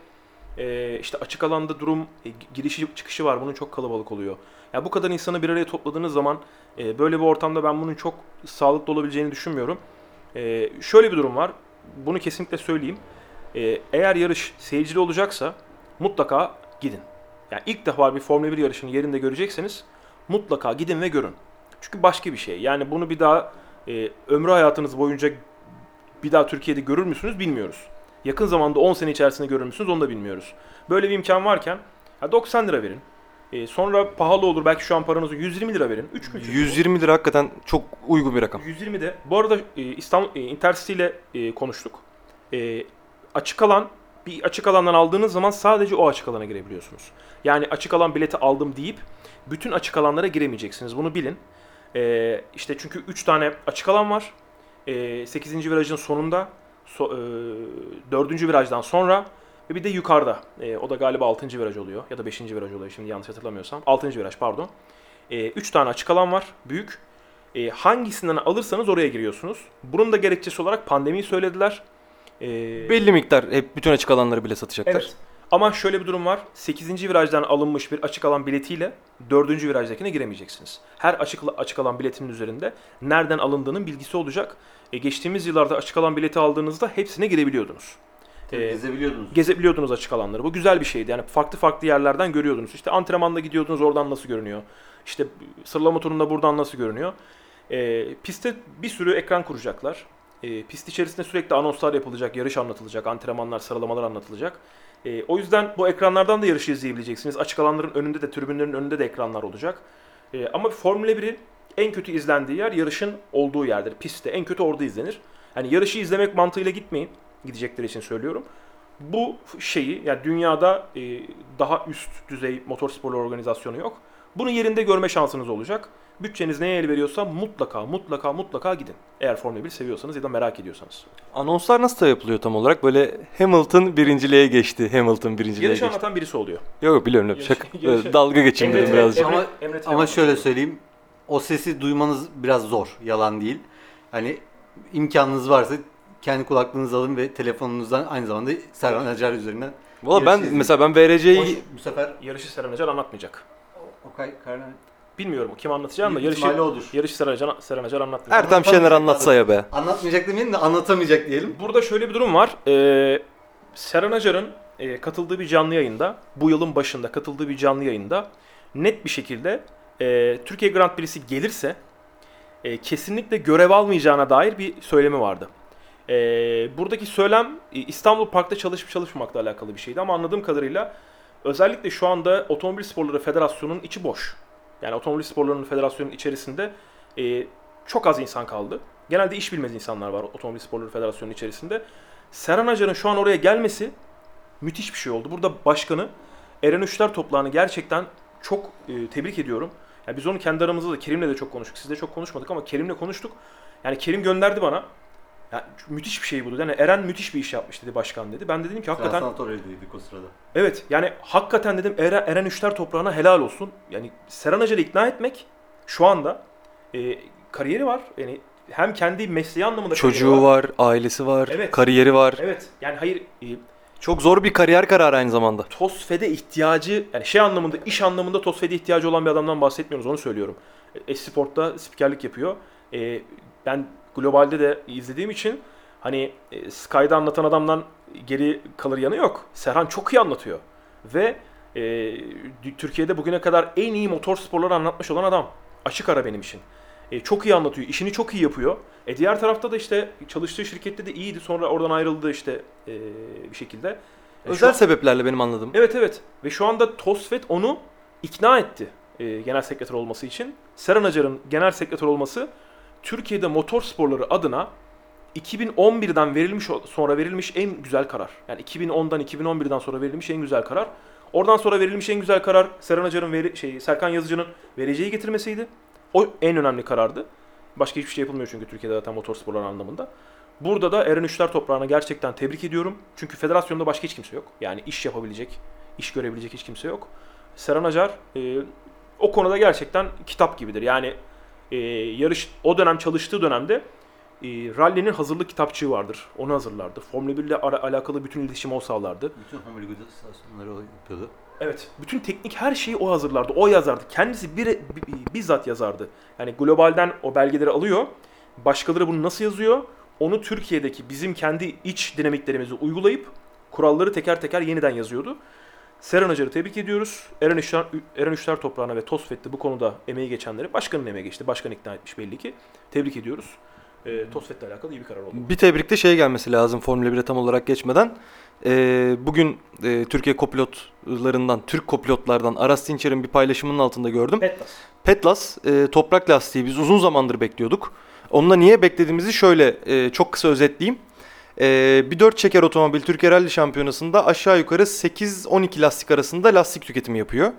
e, işte açık alanda durum e, girişi çıkışı var. Bunun çok kalabalık oluyor. Ya bu kadar insanı bir araya topladığınız zaman e, böyle bir ortamda ben bunun çok sağlıklı olabileceğini düşünmüyorum. E, şöyle bir durum var. Bunu kesinlikle söyleyeyim. E, eğer yarış seyircili olacaksa mutlaka gidin. Yani ilk defa bir Formula 1 yarışını yerinde görecekseniz mutlaka gidin ve görün. Çünkü başka bir şey. Yani bunu bir daha e, ömrü hayatınız boyunca bir daha Türkiye'de görür müsünüz bilmiyoruz. Yakın zamanda 10 sene içerisinde görür müsünüz onu da bilmiyoruz. Böyle bir imkan varken ya 90 lira verin. E, sonra pahalı olur belki şu an paranızı 120 lira verin. 3 gün sürüyor. 120 lira hakikaten çok uygun bir rakam. 120 de. Bu arada e, İstanbul e, Intercity ile e, konuştuk. E, açık alan bir açık alandan aldığınız zaman sadece o açık alana girebiliyorsunuz. Yani açık alan bileti aldım deyip bütün açık alanlara giremeyeceksiniz. Bunu bilin. E, işte çünkü 3 tane açık alan var. E, 8. virajın sonunda, so, e, 4. virajdan sonra ve bir de yukarıda. E, o da galiba 6. viraj oluyor ya da 5. viraj oluyor şimdi yanlış hatırlamıyorsam. 6. viraj pardon. 3 tane açık alan var büyük. E, hangisinden alırsanız oraya giriyorsunuz. Bunun da gerekçesi olarak pandemiyi söylediler. E, Belli miktar hep bütün açık alanları bile satacaklar. Evet. Ama şöyle bir durum var. 8. virajdan alınmış bir açık alan biletiyle 4. virajdakine giremeyeceksiniz. Her açık açık alan biletinin üzerinde nereden alındığının bilgisi olacak. E, geçtiğimiz yıllarda açık alan bileti aldığınızda hepsine girebiliyordunuz. Tabii Ee, gezebiliyordunuz. gezebiliyordunuz açık alanları. Bu güzel bir şeydi. Yani farklı farklı yerlerden görüyordunuz. İşte antrenmanda gidiyordunuz oradan nasıl görünüyor. İşte sıralama turunda buradan nasıl görünüyor. Ee, pistte bir sürü ekran kuracaklar. Ee, pist içerisinde sürekli anonslar yapılacak, yarış anlatılacak, antrenmanlar, sıralamalar anlatılacak. Ee, o yüzden bu ekranlardan da yarışı izleyebileceksiniz. Açık alanların önünde de, tribünlerin önünde de ekranlar olacak. Ee, ama Formula 1'in en kötü izlendiği yer yarışın olduğu yerdir. Pistte en kötü orada izlenir. Yani yarışı izlemek mantığıyla gitmeyin. Gidecekleri için söylüyorum. Bu şeyi yani dünyada e, daha üst düzey motorsporlar organizasyonu yok. Bunu yerinde görme şansınız olacak. Bütçeniz neye el veriyorsa mutlaka mutlaka mutlaka gidin. Eğer Formula 1 seviyorsanız ya da merak ediyorsanız. Anonslar nasıl yapılıyor tam olarak? Böyle Hamilton birinciliğe geçti. Hamilton birinciliğe Yarışı geçti. anlatan birisi oluyor. Yok yok biliyorum. Yarış- Şaka, yarış- dalga geçeyim dedim birazcık. Emre- Ama- Emre Ama şöyle söyleyeyim. O sesi duymanız biraz zor. Yalan değil. Hani imkanınız varsa kendi kulaklığınızı alın ve telefonunuzdan aynı zamanda Serhan Acar üzerinden Valla ben izleyin. mesela ben VRC'yi bu sefer Yarışı Seren Acar anlatmayacak. Okay Karnan Bilmiyorum kim anlatacağını da Büyük yarışı, odur. yarışı Seren Acar, Seren Acar anlatmayacak. Ertem Şener anlatsa ya be. anlatmayacak demeyelim de anlatamayacak diyelim. Burada şöyle bir durum var. Ee, Seren Acar'ın e, katıldığı bir canlı yayında, bu yılın başında katıldığı bir canlı yayında net bir şekilde e, Türkiye Grand Prix'si gelirse e, kesinlikle görev almayacağına dair bir söylemi vardı. E, buradaki söylem e, İstanbul Park'ta çalışıp çalışmamakla alakalı bir şeydi ama anladığım kadarıyla özellikle şu anda Otomobil Sporları Federasyonu'nun içi boş. Yani Otomobil Sporları'nın federasyonun içerisinde e, çok az insan kaldı. Genelde iş bilmez insanlar var Otomobil Sporları Federasyonu'nun içerisinde. Serhan Acar'ın şu an oraya gelmesi müthiş bir şey oldu. Burada başkanı Eren Üçler Toplağı'nı gerçekten çok e, tebrik ediyorum. Yani biz onu kendi aramızda da Kerim'le de çok konuştuk. Sizle çok konuşmadık ama Kerim'le konuştuk. Yani Kerim gönderdi bana. Yani müthiş bir şey bu dedi. Yani Eren müthiş bir iş yapmış dedi başkan dedi. Ben de dedim ki hakikaten Translatory'deydik o sırada. Evet yani hakikaten dedim Eren, Eren Üçler toprağına helal olsun. Yani Serhan Acar'ı ikna etmek şu anda e, kariyeri var. Yani hem kendi mesleği anlamında Çocuğu var, ailesi var, Evet. kariyeri var. Evet yani hayır e, Çok zor bir kariyer kararı aynı zamanda. TOSFED'e ihtiyacı yani şey anlamında iş anlamında TOSFED'e ihtiyacı olan bir adamdan bahsetmiyoruz onu söylüyorum. E, Esport'ta spikerlik yapıyor. E, ben globalde de izlediğim için hani e, Sky'da anlatan adamdan geri kalır yanı yok. Serhan çok iyi anlatıyor. Ve e, Türkiye'de bugüne kadar en iyi motor sporları anlatmış olan adam. Açık ara benim için. E, çok iyi anlatıyor. işini çok iyi yapıyor. E, diğer tarafta da işte çalıştığı şirkette de iyiydi. Sonra oradan ayrıldı işte e, bir şekilde. E, Özel an- sebeplerle benim anladığım. Evet evet. Ve şu anda TOSFET onu ikna etti e, genel sekreter olması için. Seren Acar'ın genel sekreter olması Türkiye'de motor sporları adına 2011'den verilmiş sonra verilmiş en güzel karar. Yani 2010'dan 2011'den sonra verilmiş en güzel karar. Oradan sonra verilmiş en güzel karar Serhan Acar'ın veri, şey Serkan Yazıcı'nın vereceği getirmesiydi. O en önemli karardı. Başka hiçbir şey yapılmıyor çünkü Türkiye'de zaten motorsporlar anlamında. Burada da Eren Üçler toprağına gerçekten tebrik ediyorum. Çünkü federasyonda başka hiç kimse yok. Yani iş yapabilecek, iş görebilecek hiç kimse yok. Serhan Acar e, o konuda gerçekten kitap gibidir. Yani e, yarış o dönem çalıştığı dönemde e, rally'nin hazırlık kitapçığı vardır. Onu hazırlardı. Formula 1 ile ara- alakalı bütün iletişimi o sağlardı. Bütün homologasyonları o yapıyordu. Evet. Bütün teknik her şeyi o hazırlardı. O yazardı. Kendisi bir, bi- bizzat yazardı. Yani globalden o belgeleri alıyor. Başkaları bunu nasıl yazıyor? Onu Türkiye'deki bizim kendi iç dinamiklerimizi uygulayıp kuralları teker teker yeniden yazıyordu. Seren Acar'ı tebrik ediyoruz. Eren Üçler, Eren Üçler toprağına ve Tosfet'te bu konuda emeği geçenleri başkanın emeği geçti. Başkan ikna etmiş belli ki. Tebrik ediyoruz. E, Tosfet'le alakalı iyi bir karar oldu. Bir tebrikte şey gelmesi lazım Formula 1'e tam olarak geçmeden. Ee, bugün e, Türkiye kopilotlarından, Türk kopilotlardan Aras Dinçer'in bir paylaşımının altında gördüm. Petlas. Petlas e, toprak lastiği biz uzun zamandır bekliyorduk. Onunla niye beklediğimizi şöyle e, çok kısa özetleyeyim. E, bir 4 çeker otomobil Türkiye Rally Şampiyonası'nda aşağı yukarı 8-12 lastik arasında lastik tüketimi yapıyor.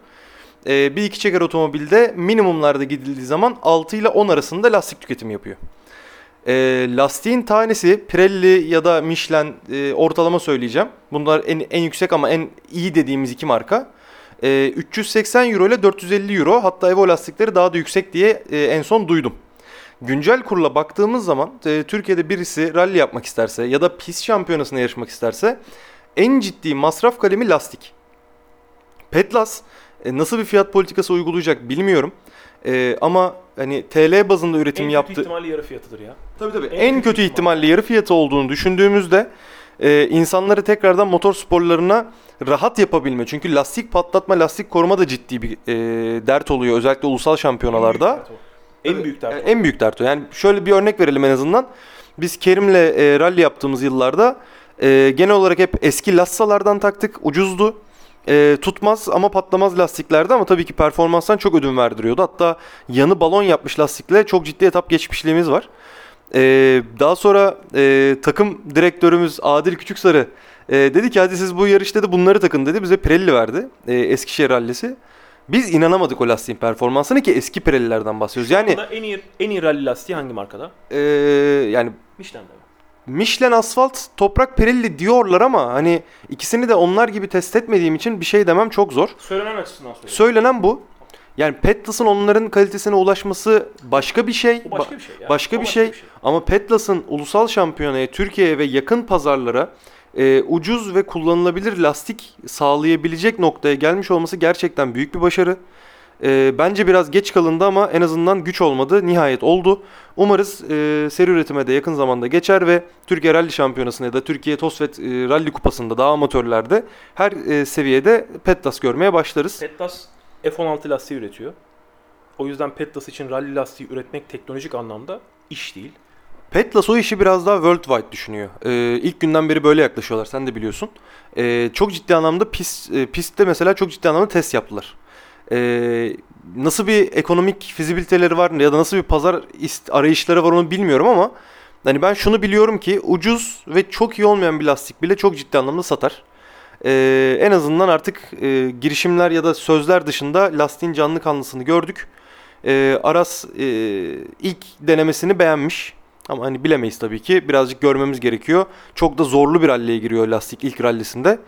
E, bir 2 çeker otomobilde minimumlarda gidildiği zaman 6 ile 10 arasında lastik tüketimi yapıyor. E, lastiğin tanesi Pirelli ya da Michelin e, ortalama söyleyeceğim. Bunlar en, en yüksek ama en iyi dediğimiz iki marka. E, 380 euro ile 450 euro hatta Evo lastikleri daha da yüksek diye e, en son duydum. Güncel kurla baktığımız zaman e, Türkiye'de birisi rally yapmak isterse ya da pist şampiyonasına yarışmak isterse en ciddi masraf kalemi lastik. Petlas e, nasıl bir fiyat politikası uygulayacak bilmiyorum. E, ama hani TL bazında üretim en yaptı. kötü ihtimalle yarı fiyatıdır ya. Tabii tabii. En En, kötü kötü ihtimal. ihtimalle yarı fiyatı olduğunu düşündüğümüzde e, insanları tekrardan motor sporlarına rahat yapabilme. Çünkü lastik patlatma, lastik koruma da ciddi bir e, dert oluyor özellikle ulusal şampiyonalarda. En büyük dert o. En büyük dert en büyük dert o. Yani şöyle bir örnek verelim en azından. Biz Kerim'le e, rally yaptığımız yıllarda e, genel olarak hep eski lassalardan taktık. Ucuzdu. E, tutmaz ama patlamaz lastiklerdi ama tabii ki performanstan çok ödün verdiriyordu. Hatta yanı balon yapmış lastikle çok ciddi etap geçmişliğimiz var. E, daha sonra e, takım direktörümüz Adil Küçüksarı e, dedi ki hadi siz bu yarışta da bunları takın dedi. Bize Pirelli verdi. E, Eskişehir rallisi. Biz inanamadık o lastiğin performansına ki eski Pirellilerden bahsediyoruz. Yani Burada en iyi en iyi rally lastiği hangi markada? ee, yani Michelin'de mi? Michelin asfalt toprak Pirelli diyorlar ama hani ikisini de onlar gibi test etmediğim için bir şey demem çok zor. Söylenen açısından söylüyorum. Söylenen bu. Yani Petlas'ın onların kalitesine ulaşması başka bir şey. Bu başka Ba- bir şey ya. başka O bir şey. Ama Petlas'ın ulusal şampiyonaya Türkiye'ye ve yakın pazarlara e, ucuz ve kullanılabilir lastik sağlayabilecek noktaya gelmiş olması gerçekten büyük bir başarı. E, bence biraz geç kalındı ama en azından güç olmadı. Nihayet oldu. Umarız e, seri üretime de yakın zamanda geçer ve Türkiye Rally Şampiyonası'nda ya da Türkiye Tosvet e, Rally Kupası'nda daha amatörlerde her e, seviyede Petlas görmeye başlarız. Petlas F16 lastiği üretiyor. O yüzden Petlas için rally lastiği üretmek teknolojik anlamda iş değil. Petlas o işi biraz daha worldwide düşünüyor. Ee, ilk günden beri böyle yaklaşıyorlar. Sen de biliyorsun. Ee, çok ciddi anlamda pist, e, pistte mesela çok ciddi anlamda test yaptılar. Ee, nasıl bir ekonomik fizibiliteleri var ya da nasıl bir pazar arayışları var onu bilmiyorum ama hani ben şunu biliyorum ki ucuz ve çok iyi olmayan bir lastik bile çok ciddi anlamda satar. Ee, en azından artık e, girişimler ya da sözler dışında lastiğin canlı kanlısını gördük. Ee, Aras e, ilk denemesini beğenmiş. Ama hani bilemeyiz tabii ki. Birazcık görmemiz gerekiyor. Çok da zorlu bir ralliye giriyor lastik ilk rallisinde.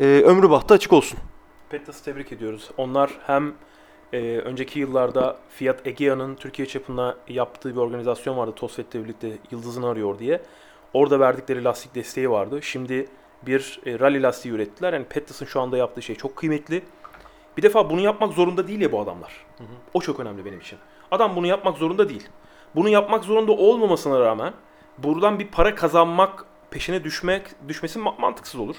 Ee, ömrü bahtı açık olsun. Petlas'ı tebrik ediyoruz. Onlar hem e, önceki yıllarda Fiat Egea'nın Türkiye çapında yaptığı bir organizasyon vardı. Tosfet'le birlikte Yıldız'ını arıyor diye. Orada verdikleri lastik desteği vardı. Şimdi bir e, rally lastiği ürettiler. Yani Petlas'ın şu anda yaptığı şey çok kıymetli. Bir defa bunu yapmak zorunda değil ya bu adamlar. O çok önemli benim için. Adam bunu yapmak zorunda değil. Bunu yapmak zorunda olmamasına rağmen buradan bir para kazanmak peşine düşmek düşmesi ma- mantıksız olur.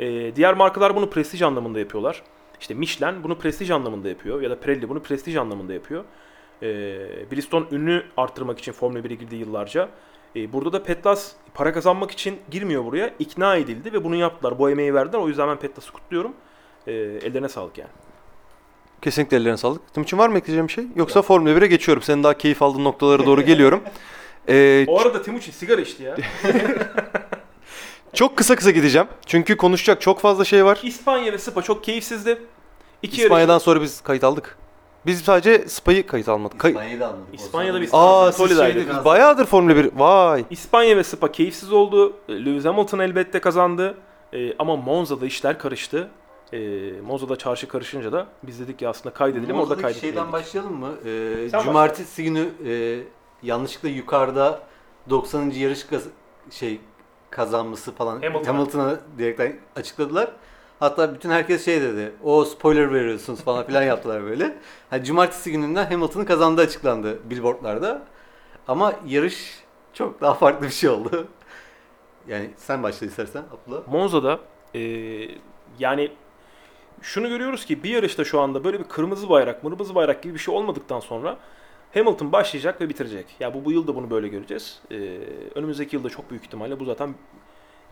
Ee, diğer markalar bunu prestij anlamında yapıyorlar. İşte Michelin bunu prestij anlamında yapıyor ya da Pirelli bunu prestij anlamında yapıyor. Ee, Bridgestone ünlü arttırmak için Formula 1'e girdiği yıllarca. Ee, burada da Petlas para kazanmak için girmiyor buraya. ikna edildi ve bunu yaptılar. Bu emeği verdiler. O yüzden ben Petlas'ı kutluyorum. Ee, ellerine sağlık yani. Kesinlikle ellerine sağlık. Timuçin var mı ekleyeceğim bir şey? Yoksa Formula 1'e geçiyorum. Senin daha keyif aldığın noktalara doğru geliyorum. Ee, O arada Timuçin sigara içti ya. çok kısa kısa gideceğim. Çünkü konuşacak çok fazla şey var. İspanya ve Spa çok keyifsizdi. İki yarış İspanya'dan sonra biz kayıt aldık. Biz sadece Spa'yı kayıt almadık. Kay- İspanya'yı da anladık. İspanya'da biz- Aa siz biz bayağıdır Formula 1. Vay. İspanya ve Spa keyifsiz oldu. Lewis Hamilton elbette kazandı. Ee, ama Monza'da işler karıştı. Ee, Monza'da çarşı karışınca da biz dedik ki aslında kaydedelim orada Monza'daki kaydetmeyelim. şeyden başlayalım mı? Ee, Sen cumartesi günü e, yanlışlıkla yukarıda 90. yarış kaz- şey kazanması falan Hamilton'a. Hamilton'a direkten açıkladılar. Hatta bütün herkes şey dedi. O spoiler veriyorsunuz falan filan yaptılar böyle. Yani cumartesi gününden Hamilton'ın kazandığı açıklandı billboardlarda. Ama yarış çok daha farklı bir şey oldu. Yani sen başla istersen Abdullah. Monza'da e, yani şunu görüyoruz ki bir yarışta şu anda böyle bir kırmızı bayrak, mırmızı bayrak gibi bir şey olmadıktan sonra Hamilton başlayacak ve bitirecek. Ya bu bu yıl da bunu böyle göreceğiz. E, önümüzdeki yılda çok büyük ihtimalle bu zaten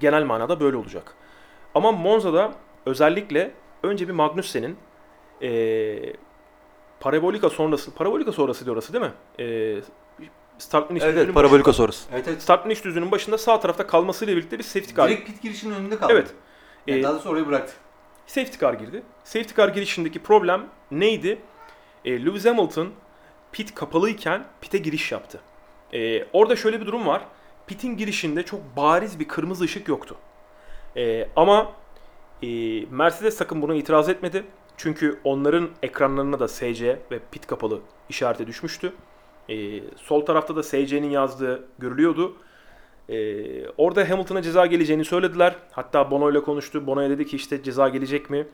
genel manada böyle olacak. Ama Monza'da özellikle önce bir Magnussen'in e, Parabolika sonrası, Parabolika sonrası diyor orası değil mi? E, start finish Evet, düzünün evet parabolika sonrası. Evet evet. Start finish düzünün başında sağ tarafta kalmasıyla birlikte bir safety car. Direkt pit girişinin önünde kaldı. Evet. Yani Ee, daha sonra orayı bıraktı. Safety car girdi. Safety car girişindeki problem neydi? E, Lewis Hamilton pit kapalıyken pite giriş yaptı. E, orada şöyle bir durum var. Pit'in girişinde çok bariz bir kırmızı ışık yoktu. E, ama e, Mercedes takım buna itiraz etmedi. Çünkü onların ekranlarına da SC ve pit kapalı işareti düşmüştü. E, sol tarafta da SC'nin yazdığı görülüyordu. Ee, orada Hamilton'a ceza geleceğini söylediler. Hatta Bono ile konuştu. Bono'ya dedi ki işte ceza gelecek mi?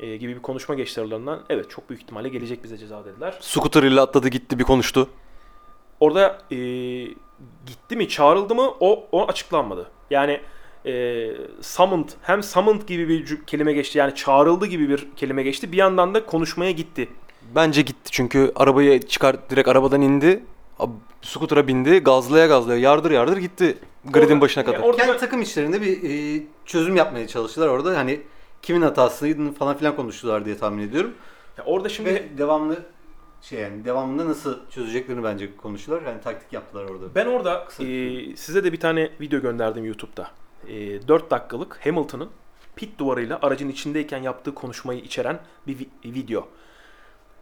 Ee, gibi bir konuşma geçti aralarından. Evet çok büyük ihtimalle gelecek bize ceza dediler. Scooter ile atladı gitti bir konuştu. Orada ee, gitti mi çağrıldı mı o, o açıklanmadı. Yani ee, summoned hem summoned gibi bir kelime geçti yani çağrıldı gibi bir kelime geçti. Bir yandan da konuşmaya gitti. Bence gitti çünkü arabayı çıkar direkt arabadan indi. Ab- Scooter'a bindi. Gazlaya gazlaya yardır yardır gitti. Gridin başına yani kadar. orada Kendi takım içlerinde bir e, çözüm yapmaya çalıştılar orada. Hani kimin hatasıydı falan filan konuştular diye tahmin ediyorum. Ya orada şimdi Ve devamlı şey yani devamında nasıl çözeceklerini bence konuştular. Yani taktik yaptılar orada. Ben orada Kısa e, size de bir tane video gönderdim YouTube'da. E, 4 dakikalık Hamilton'ın pit duvarıyla aracın içindeyken yaptığı konuşmayı içeren bir vi- video.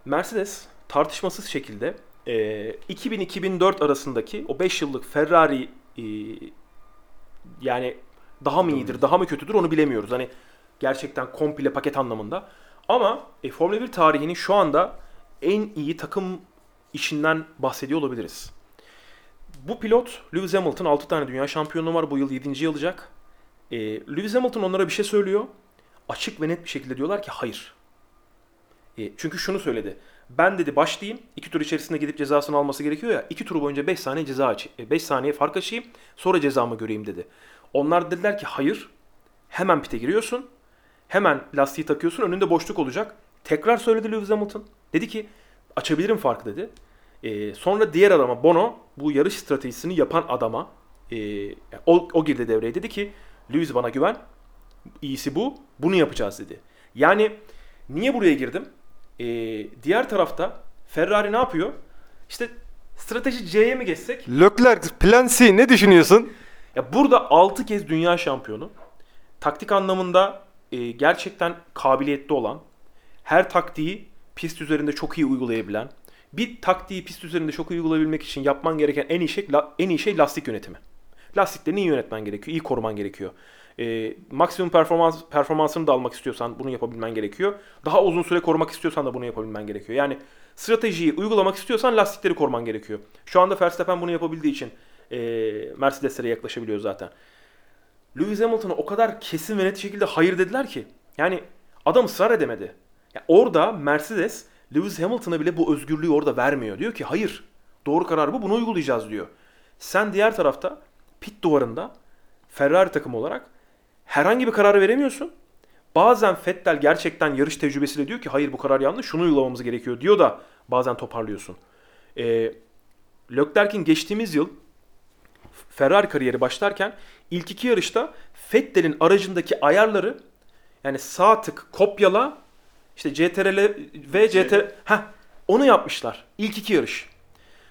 Mercedes tartışmasız şekilde e, 2000-2004 arasındaki o 5 yıllık Ferrari e, yani daha mı iyidir, daha mı kötüdür onu bilemiyoruz. Hani gerçekten komple paket anlamında. Ama e, Formula 1 tarihinin şu anda en iyi takım işinden bahsediyor olabiliriz. Bu pilot Lewis Hamilton 6 tane dünya şampiyonluğu var. Bu yıl 7. alacak. E, Lewis Hamilton onlara bir şey söylüyor. Açık ve net bir şekilde diyorlar ki hayır. E, çünkü şunu söyledi. Ben dedi başlayayım. iki tur içerisinde gidip cezasını alması gerekiyor ya. iki tur boyunca 5 saniye ceza aç 5 saniye fark açayım. Sonra cezamı göreyim dedi. Onlar dediler ki hayır. Hemen pite giriyorsun. Hemen lastiği takıyorsun. Önünde boşluk olacak. Tekrar söyledi Lewis Hamilton. Dedi ki açabilirim farkı dedi. Ee, sonra diğer adama Bono bu yarış stratejisini yapan adama e, o, o girdi devreye dedi ki Lewis bana güven. İyisi bu. Bunu yapacağız dedi. Yani niye buraya girdim? Ee, diğer tarafta Ferrari ne yapıyor? İşte strateji C'ye mi geçsek? Leclerc plan C ne düşünüyorsun? Ya burada 6 kez dünya şampiyonu. Taktik anlamında e, gerçekten kabiliyetli olan, her taktiği pist üzerinde çok iyi uygulayabilen, bir taktiği pist üzerinde çok iyi uygulayabilmek için yapman gereken en iyi şey en iyi şey lastik yönetimi. Lastiklerini iyi yönetmen gerekiyor, iyi koruman gerekiyor. E, maksimum performans performansını da almak istiyorsan bunu yapabilmen gerekiyor. Daha uzun süre korumak istiyorsan da bunu yapabilmen gerekiyor. Yani stratejiyi uygulamak istiyorsan lastikleri koruman gerekiyor. Şu anda Verstappen bunu yapabildiği için e, Mercedes'lere yaklaşabiliyor zaten. Lewis Hamilton'a o kadar kesin ve net şekilde hayır dediler ki. Yani adam ısrar edemedi. Ya orada Mercedes Lewis Hamilton'a bile bu özgürlüğü orada vermiyor. Diyor ki hayır doğru karar bu bunu uygulayacağız diyor. Sen diğer tarafta pit duvarında Ferrari takımı olarak herhangi bir karar veremiyorsun. Bazen Vettel gerçekten yarış tecrübesiyle diyor ki hayır bu karar yanlış şunu uygulamamız gerekiyor diyor da bazen toparlıyorsun. Ee, Leclerc'in geçtiğimiz yıl Ferrari kariyeri başlarken ilk iki yarışta Vettel'in aracındaki ayarları yani sağ tık kopyala işte CTRL ve CTRL Heh, onu yapmışlar ilk iki yarış.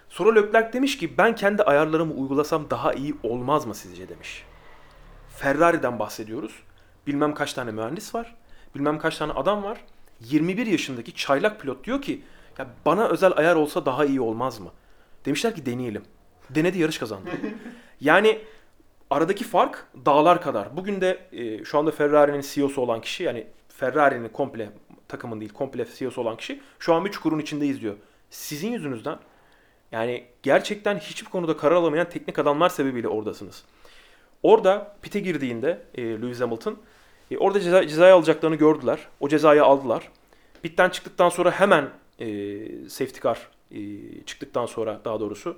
Sonra Leclerc demiş ki ben kendi ayarlarımı uygulasam daha iyi olmaz mı sizce demiş. Ferrari'den bahsediyoruz. Bilmem kaç tane mühendis var. Bilmem kaç tane adam var. 21 yaşındaki çaylak pilot diyor ki ya bana özel ayar olsa daha iyi olmaz mı? Demişler ki deneyelim. Denedi yarış kazandı. yani aradaki fark dağlar kadar. Bugün de e, şu anda Ferrari'nin CEO'su olan kişi yani Ferrari'nin komple takımın değil komple CEO'su olan kişi şu an bir çukurun içindeyiz diyor. Sizin yüzünüzden yani gerçekten hiçbir konuda karar alamayan teknik adamlar sebebiyle oradasınız. Orada pite girdiğinde e, Lewis Hamilton e, orada ceza, cezayı alacaklarını gördüler. O cezayı aldılar. Pitten çıktıktan sonra hemen e, safety car e, çıktıktan sonra daha doğrusu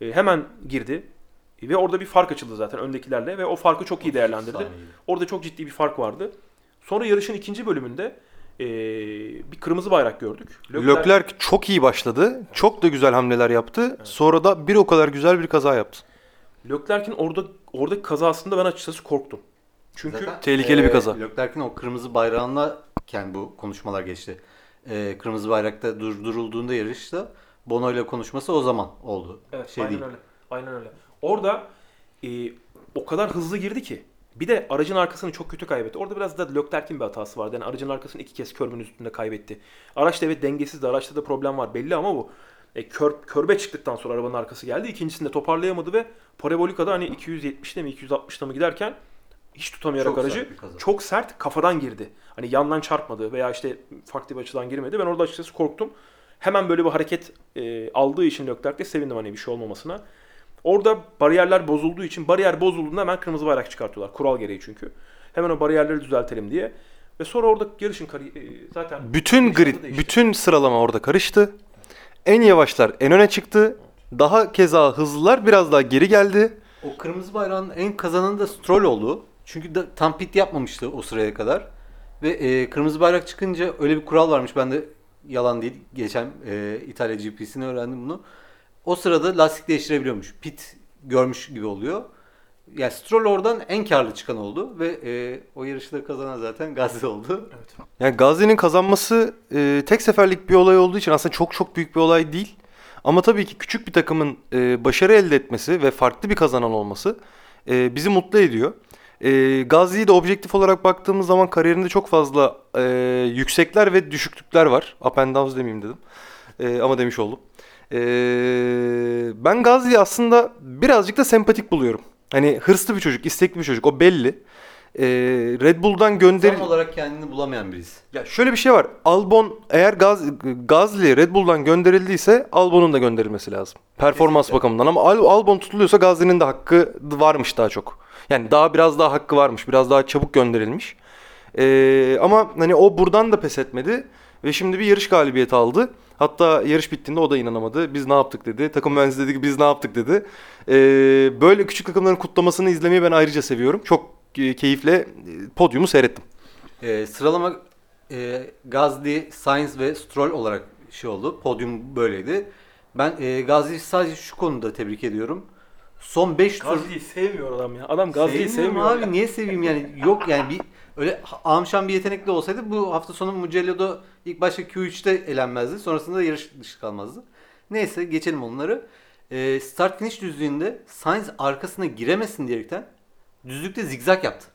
e, hemen girdi. E, ve orada bir fark açıldı zaten öndekilerle ve o farkı çok iyi değerlendirdi. Orada çok ciddi bir fark vardı. Sonra yarışın ikinci bölümünde e, bir kırmızı bayrak gördük. Leclerc çok iyi başladı. Çok da güzel hamleler yaptı. Sonra da bir o kadar güzel bir kaza yaptı. Leclerc'in orada oradaki kazasında ben açıkçası korktum. Çünkü Zaten, tehlikeli bir kaza. Leclerc'in o kırmızı bayrağına yani bu konuşmalar geçti. E, kırmızı bayrakta durdurulduğunda yarışta Bono ile konuşması o zaman oldu. Evet, şey aynen değil. öyle. Aynen öyle. Orada e, o kadar hızlı girdi ki. Bir de aracın arkasını çok kötü kaybetti. Orada biraz da Leclerc'in bir hatası vardı. Yani aracın arkasını iki kez körbün üstünde kaybetti. Araç da evet dengesizdi. Araçta da problem var belli ama bu e, kör, körbe çıktıktan sonra arabanın arkası geldi. İkincisinde toparlayamadı ve parabolikada hani 270'te mi 260'ta mı giderken hiç tutamayarak Çok aracı sert çok sert kafadan girdi. Hani yandan çarpmadı veya işte farklı bir açıdan girmedi. Ben orada açıkçası korktum. Hemen böyle bir hareket e, aldığı için Leclerc'te sevindim hani bir şey olmamasına. Orada bariyerler bozulduğu için bariyer bozulduğunda hemen kırmızı bayrak çıkartıyorlar. Kural gereği çünkü. Hemen o bariyerleri düzeltelim diye. Ve sonra orada yarışın kari- e, zaten Bütün grid, değişti. bütün sıralama orada karıştı. En yavaşlar en öne çıktı. Daha keza hızlılar biraz daha geri geldi. O kırmızı bayrağın en kazananı da Stroll oldu. Çünkü da, tam pit yapmamıştı o sıraya kadar. Ve e, kırmızı bayrak çıkınca öyle bir kural varmış. Ben de yalan değil. Geçen e, İtalya GP'sini öğrendim bunu. O sırada lastik değiştirebiliyormuş. Pit görmüş gibi oluyor. Yani Stroll oradan en karlı çıkan oldu. Ve e, o yarışı da kazanan zaten Gazze oldu. Evet. Yani Gazi'nin kazanması e, tek seferlik bir olay olduğu için aslında çok çok büyük bir olay değil. Ama tabii ki küçük bir takımın e, başarı elde etmesi ve farklı bir kazanan olması e, bizi mutlu ediyor. E, Gazi'yi de objektif olarak baktığımız zaman kariyerinde çok fazla e, yüksekler ve düşüklükler var. Up and downs demeyeyim dedim. E, ama demiş oldum. E, ben Gazi'yi aslında birazcık da sempatik buluyorum. Hani hırslı bir çocuk, istekli bir çocuk. O belli. E, Red Bull'dan gönder Tam olarak kendini bulamayan birisi. ya şöyle bir şey var. Albon eğer Gaz Gazli Red Bull'dan gönderildiyse Albon'un da gönderilmesi lazım. Performans Kesinlikle. bakımından ama Al- Albon tutuluyorsa Gazli'nin de hakkı varmış daha çok. Yani daha biraz daha hakkı varmış. Biraz daha çabuk gönderilmiş. Ee, ama hani o buradan da pes etmedi ve şimdi bir yarış galibiyeti aldı. Hatta yarış bittiğinde o da inanamadı. Biz ne yaptık dedi. Takım mühendisi dedi ki biz ne yaptık dedi. Ee, böyle küçük takımların kutlamasını izlemeyi ben ayrıca seviyorum. Çok e, keyifle e, podyumu seyrettim. E, sıralama e, Gazli, Sainz ve Stroll olarak şey oldu. Podyum böyleydi. Ben e, Gazli'yi sadece şu konuda tebrik ediyorum. Son 5 tur Gazli'yi sevmiyor adam ya. Adam Gazli'yi sevmiyor. abi. Niye seveyim yani? Yok yani bir öyle amşan bir yetenekli olsaydı bu hafta sonu Mugello'da ilk başta Q3'te elenmezdi. Sonrasında yarış dışı kalmazdı. Neyse geçelim onları. E, start finish düzlüğünde Sainz arkasına giremesin diyerekten düzlükte zigzag yaptı.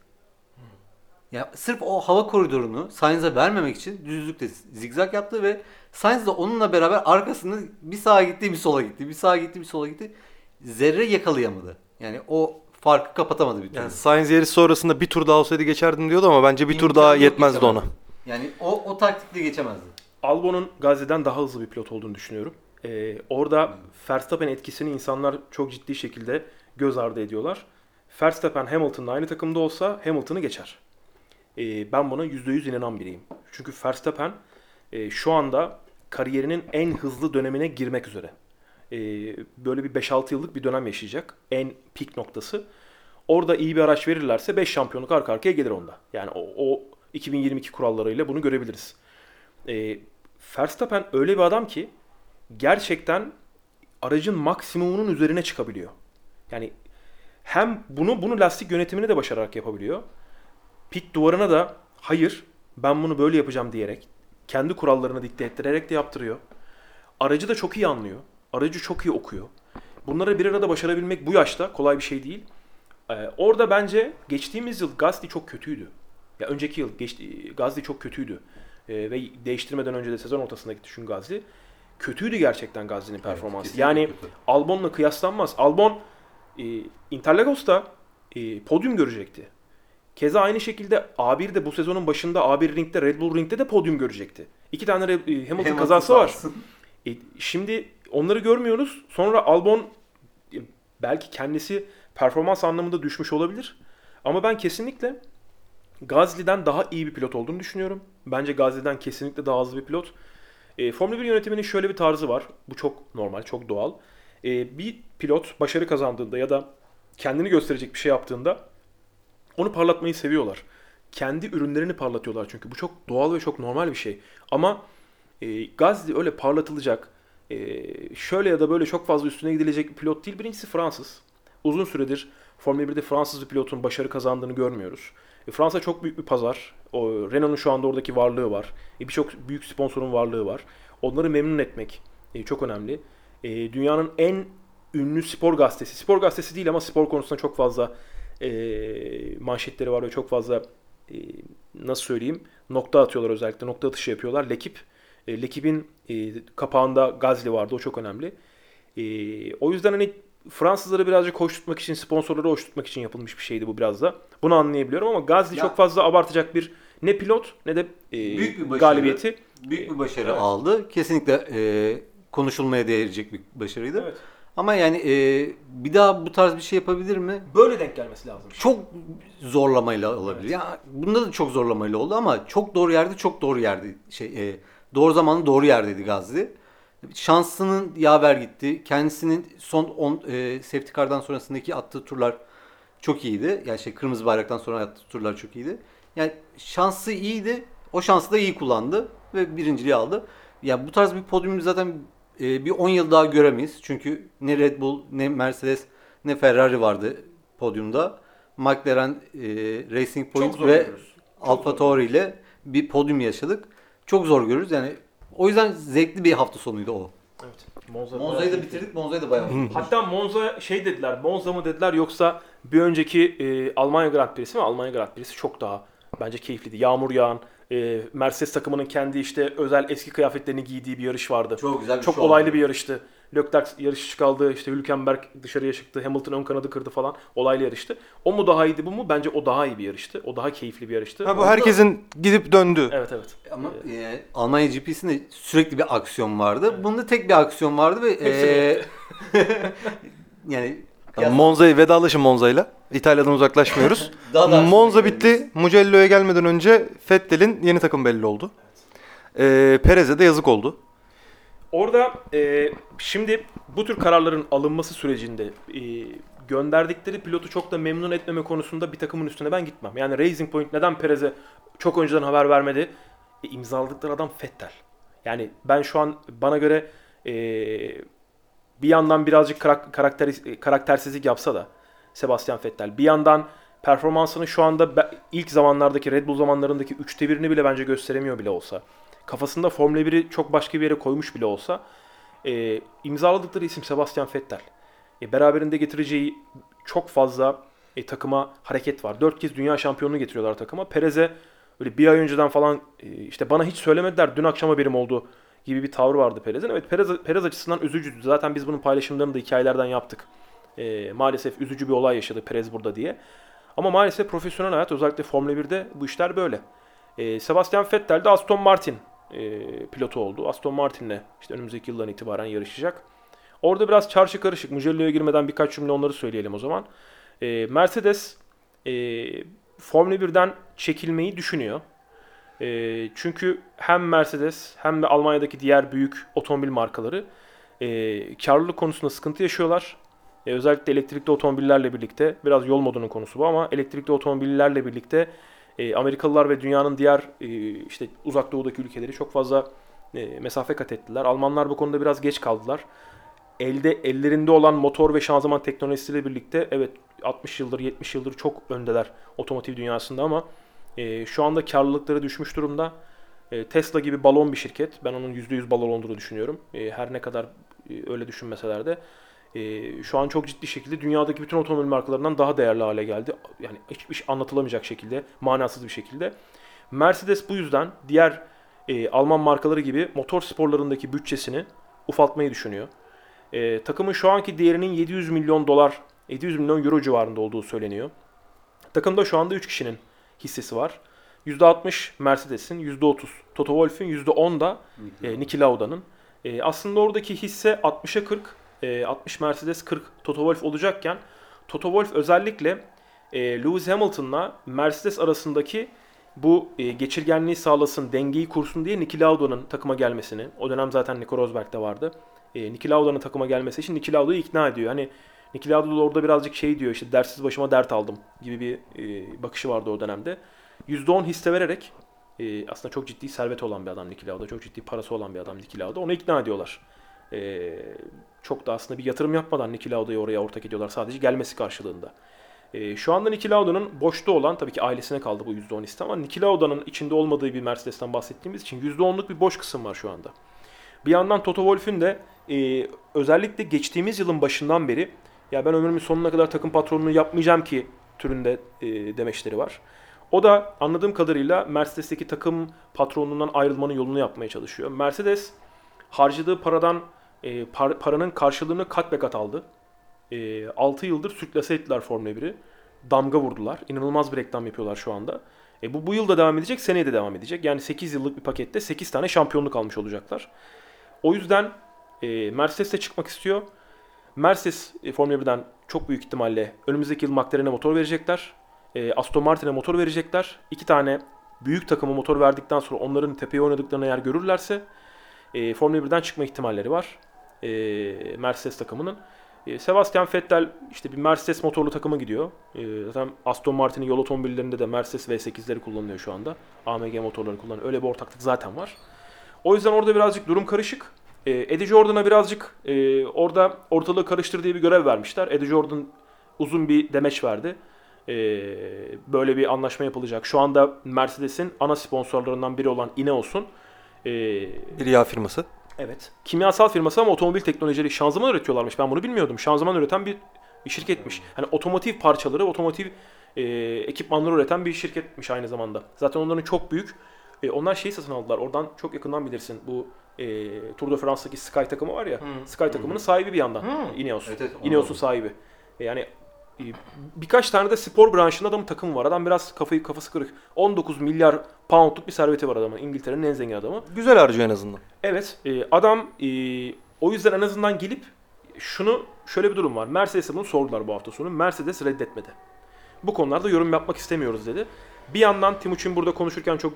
Ya sırf o hava koridorunu Sainz'e vermemek için düzlükte zigzag yaptı ve Sainz de onunla beraber arkasını bir sağa gitti bir sola gitti. Bir sağa gitti bir sola gitti. Zerre yakalayamadı. Yani o farkı kapatamadı bir türlü. Yani Sainz yarışı sonrasında bir tur daha olsaydı geçerdim diyordu ama bence bir tur İmkanı daha yetmezdi ona. Yani o, o taktikle geçemezdi. Albon'un Gazze'den daha hızlı bir pilot olduğunu düşünüyorum. Ee, orada Verstappen etkisini insanlar çok ciddi şekilde göz ardı ediyorlar. Verstappen Hamilton'la aynı takımda olsa Hamilton'ı geçer. Ee, ben buna %100 inanan biriyim. Çünkü Verstappen e, şu anda kariyerinin en hızlı dönemine girmek üzere. Ee, böyle bir 5-6 yıllık bir dönem yaşayacak. En pik noktası. Orada iyi bir araç verirlerse 5 şampiyonluk arka arkaya gelir onda. Yani o, o 2022 kurallarıyla bunu görebiliriz. E, Verstappen öyle bir adam ki gerçekten aracın maksimumunun üzerine çıkabiliyor. Yani hem bunu bunu lastik yönetimini de başararak yapabiliyor. Pit duvarına da hayır ben bunu böyle yapacağım diyerek kendi kurallarını dikte ettirerek de yaptırıyor. Aracı da çok iyi anlıyor. Aracı çok iyi okuyor. Bunları bir arada başarabilmek bu yaşta kolay bir şey değil. Ee, orada bence geçtiğimiz yıl Gasly çok kötüydü. Ya önceki yıl geçti, Gasly çok kötüydü. Ee, ve değiştirmeden önce de sezon ortasında gitti çünkü Gasly. Kötüydü gerçekten Gasly'nin performansı. kesinlikle yani kötü. Albon'la kıyaslanmaz. Albon e, Interlagos'ta e, podyum görecekti. Keza aynı şekilde A1 de bu sezonun başında A1 Ring'de Red Bull Ring'de de podyum görecekti. İki tane e, Hamilton, Hamilton kazası var. E, şimdi onları görmüyoruz. Sonra Albon e, belki kendisi performans anlamında düşmüş olabilir. Ama ben kesinlikle Gasly'den daha iyi bir pilot olduğunu düşünüyorum. Bence Gasly'den kesinlikle daha hızlı bir pilot. E, Formula 1 yönetiminin şöyle bir tarzı var. Bu çok normal, çok doğal. E, bir pilot başarı kazandığında ya da kendini gösterecek bir şey yaptığında onu parlatmayı seviyorlar. Kendi ürünlerini parlatıyorlar çünkü. Bu çok doğal ve çok normal bir şey. Ama e, Gazli öyle parlatılacak, e, şöyle ya da böyle çok fazla üstüne gidilecek bir pilot değil. Birincisi Fransız. Uzun süredir Formula 1'de Fransız bir pilotun başarı kazandığını görmüyoruz. E, Fransa çok büyük bir pazar. O, Renault'un şu anda oradaki varlığı var. E, Birçok büyük sponsorun varlığı var. Onları memnun etmek e, çok önemli. E, dünyanın en ünlü spor gazetesi. Spor gazetesi değil ama spor konusunda çok fazla e, manşetleri var ve çok fazla e, nasıl söyleyeyim nokta atıyorlar özellikle. Nokta atışı yapıyorlar. Lekip. E, Lekip'in e, kapağında Gazli vardı. O çok önemli. E, o yüzden hani Fransızları birazcık hoş tutmak için, sponsorları hoş tutmak için yapılmış bir şeydi bu biraz da. Bunu anlayabiliyorum ama Gazli Ya- çok fazla abartacak bir ne pilot ne de e, Büyük bir başarı. galibiyeti. Büyük bir başarı Evet. aldı. Kesinlikle e, konuşulmaya değecek bir başarıydı. Evet. Ama yani e, bir daha bu tarz bir şey yapabilir mi? Böyle denk gelmesi lazım. Çok zorlamayla olabilir. Ya bunda da çok zorlamayla oldu ama çok doğru yerde, çok doğru yerde şey e, doğru zamanı doğru yerdeydi Gazli. Şansının yaver gitti. Kendisinin son 10 e, safety car'dan sonrasındaki attığı turlar çok iyiydi. Yani şey kırmızı bayraktan sonra attığı turlar çok iyiydi. Yani şansı iyiydi. O şansı da iyi kullandı ve birinciliği aldı. Ya bu tarz bir podyumu zaten e, bir 10 yıl daha göremeyiz. Çünkü ne Red Bull, ne Mercedes, ne Ferrari vardı podyumda. McLaren, e, Racing Point ve Alfa. Tauri ile bir podyum yaşadık. Çok zor görürüz. Yani o yüzden zevkli bir hafta sonuydu o. Evet. Monza Monza'yı da bitirdik. Monza'yı da bayağı bitirdik. Hatta Monza şey dediler, Monza mı dediler yoksa bir önceki e, Almanya Grand Prix'si mi? Almanya Grand Prix'si çok daha bence keyifliydi. Yağmur yağan, e, Mercedes takımının kendi işte özel eski kıyafetlerini giydiği bir yarış vardı. Çok güzel bir Çok şov olaylı oldu. bir yarıştı. Leclerc yarışı çıkaldı, işte Hülkenberg dışarıya çıktı, Hamilton ön kanadı kırdı falan. Olaylı yarıştı. O mu daha iyiydi bu mu? Bence o daha iyi bir yarıştı. O daha keyifli bir yarıştı. Ha, bu herkesin gidip döndü. Evet evet. Ama e, Almanya GP'sinde sürekli bir aksiyon vardı. Bunda tek bir aksiyon vardı ve e, yani Tamam, Monza'yı vedalaşın Monza'yla. İtalya'dan uzaklaşmıyoruz. Monza bitti. Mugello'ya gelmeden önce Vettel'in yeni takım belli oldu. Ee, Perez'e de yazık oldu. Orada e, şimdi bu tür kararların alınması sürecinde e, gönderdikleri pilotu çok da memnun etmeme konusunda bir takımın üstüne ben gitmem. Yani Racing Point neden Perez'e çok önceden haber vermedi? E, imzaladıkları adam Vettel. Yani ben şu an bana göre e, bir yandan birazcık karak- karakter, karaktersizlik yapsa da Sebastian Vettel bir yandan performansını şu anda ilk zamanlardaki Red Bull zamanlarındaki üçte birini bile bence gösteremiyor bile olsa kafasında Formula 1'i çok başka bir yere koymuş bile olsa e, imzaladıkları isim Sebastian Vettel. E, beraberinde getireceği çok fazla e, takıma hareket var. Dört kez dünya şampiyonluğu getiriyorlar takıma. Perez'e öyle bir ay önceden falan e, işte bana hiç söylemediler dün akşam haberim oldu gibi bir tavrı vardı Perez'in. Evet Perez, Perez açısından üzücüydü. Zaten biz bunun paylaşımlarını da hikayelerden yaptık. E, maalesef üzücü bir olay yaşadı Perez burada diye. Ama maalesef profesyonel hayat özellikle Formula 1'de bu işler böyle. E, Sebastian Vettel de Aston Martin e, pilotu oldu. Aston Martin'le işte önümüzdeki yıldan itibaren yarışacak. Orada biraz çarşı karışık. Mugello'ya girmeden birkaç cümle onları söyleyelim o zaman. E, Mercedes e, Formula 1'den çekilmeyi düşünüyor. E, çünkü hem Mercedes hem de Almanya'daki diğer büyük otomobil markaları e, karlılık konusunda sıkıntı yaşıyorlar. E, özellikle elektrikli otomobillerle birlikte, biraz yol modunun konusu bu ama elektrikli otomobillerle birlikte e, Amerikalılar ve dünyanın diğer e, işte uzak doğudaki ülkeleri çok fazla e, mesafe kat ettiler. Almanlar bu konuda biraz geç kaldılar. Elde ellerinde olan motor ve şanzıman teknolojisiyle birlikte evet 60 yıldır 70 yıldır çok öndeler otomotiv dünyasında ama e, şu anda karlılıkları düşmüş durumda. E, Tesla gibi balon bir şirket. Ben onun %100 balon olduğunu düşünüyorum. E, her ne kadar e, öyle düşünmeseler de. E, şu an çok ciddi şekilde dünyadaki bütün otomobil markalarından daha değerli hale geldi. Yani hiçbir şey anlatılamayacak şekilde, manasız bir şekilde. Mercedes bu yüzden diğer e, Alman markaları gibi motor sporlarındaki bütçesini ufaltmayı düşünüyor. E, takımın şu anki değerinin 700 milyon dolar, 700 milyon euro civarında olduğu söyleniyor. Takımda şu anda 3 kişinin hissesi var. %60 Mercedes'in, %30 Toto Wolff'ün, %10 da e, Niki Lauda'nın. E, aslında oradaki hisse 60'a 40, e, 60 Mercedes 40 Toto Wolff olacakken Toto Wolff özellikle e, Lewis Hamilton'la Mercedes arasındaki bu e, geçirgenliği sağlasın, dengeyi kursun diye Niki Lauda'nın takıma gelmesini, o dönem zaten Nico Rosberg de vardı. E, Niki Lauda'nın takıma gelmesi için Niki Lauda'yı ikna ediyor. Hani Niki Lauda da orada birazcık şey diyor işte dersiz başıma dert aldım gibi bir e, bakışı vardı o dönemde. %10 hisse vererek e, aslında çok ciddi serveti olan bir adam Niki Lauda. Çok ciddi parası olan bir adam Niki Lauda. Onu ikna ediyorlar. E, çok da aslında bir yatırım yapmadan Niki Lauda'yı oraya ortak ediyorlar. Sadece gelmesi karşılığında. E, şu anda Niki Lauda'nın boşta olan tabii ki ailesine kaldı bu %10 hisse ama Niki Lauda'nın içinde olmadığı bir Mercedes'ten bahsettiğimiz için %10'luk bir boş kısım var şu anda. Bir yandan Toto Wolff'ün de e, özellikle geçtiğimiz yılın başından beri ya ben ömrümün sonuna kadar takım patronluğu yapmayacağım ki türünde e, demeçleri var. O da anladığım kadarıyla Mercedes'teki takım patronluğundan ayrılmanın yolunu yapmaya çalışıyor. Mercedes harcadığı paradan e, par- paranın karşılığını kat be kat aldı. E, 6 yıldır sürklase ettiler Formula 1'i. Damga vurdular. İnanılmaz bir reklam yapıyorlar şu anda. E, bu bu yıl da devam edecek, seneye de devam edecek. Yani 8 yıllık bir pakette 8 tane şampiyonluk almış olacaklar. O yüzden e, Mercedes de çıkmak istiyor. Mercedes e, Formula 1'den çok büyük ihtimalle önümüzdeki yıl McLaren'e motor verecekler. E, Aston Martin'e motor verecekler. İki tane büyük takıma motor verdikten sonra onların tepeye oynadıklarını eğer görürlerse e, Formula 1'den çıkma ihtimalleri var. E, Mercedes takımının. E, Sebastian Vettel işte bir Mercedes motorlu takıma gidiyor. E, zaten Aston Martin'in yol otomobillerinde de Mercedes V8'leri kullanılıyor şu anda. AMG motorları kullanılıyor. Öyle bir ortaklık zaten var. O yüzden orada birazcık durum karışık. E, Eddie Jordan'a birazcık e, orada ortalığı karıştır diye bir görev vermişler. Eddie Jordan uzun bir demeç verdi. E, böyle bir anlaşma yapılacak. Şu anda Mercedes'in ana sponsorlarından biri olan Ineos'un e, Bir yağ firması. Evet. Kimyasal firması ama otomobil teknolojileri şanzıman üretiyorlarmış. Ben bunu bilmiyordum. Şanzıman üreten bir, bir şirketmiş. Hani otomotiv parçaları, otomotiv e, ekipmanları üreten bir şirketmiş aynı zamanda. Zaten onların çok büyük. E, onlar şeyi satın aldılar. Oradan çok yakından bilirsin. Bu e, Tour de France'daki Sky takımı var ya. Sky takımının sahibi bir yandan. Ineos. Evet, evet, Ineos'un sahibi. E, yani birkaç tane de spor branşında adamın takımı var. Adam biraz kafayı kafası kırık. 19 milyar poundluk bir serveti var adamın. İngiltere'nin en zengin adamı. Güzel harcıyor en azından. Evet, e, adam e, o yüzden en azından gelip şunu şöyle bir durum var. Mercedes'e bunu sordular bu hafta sonu. Mercedes reddetmedi. Bu konularda yorum yapmak istemiyoruz dedi. Bir yandan Timuçin burada konuşurken çok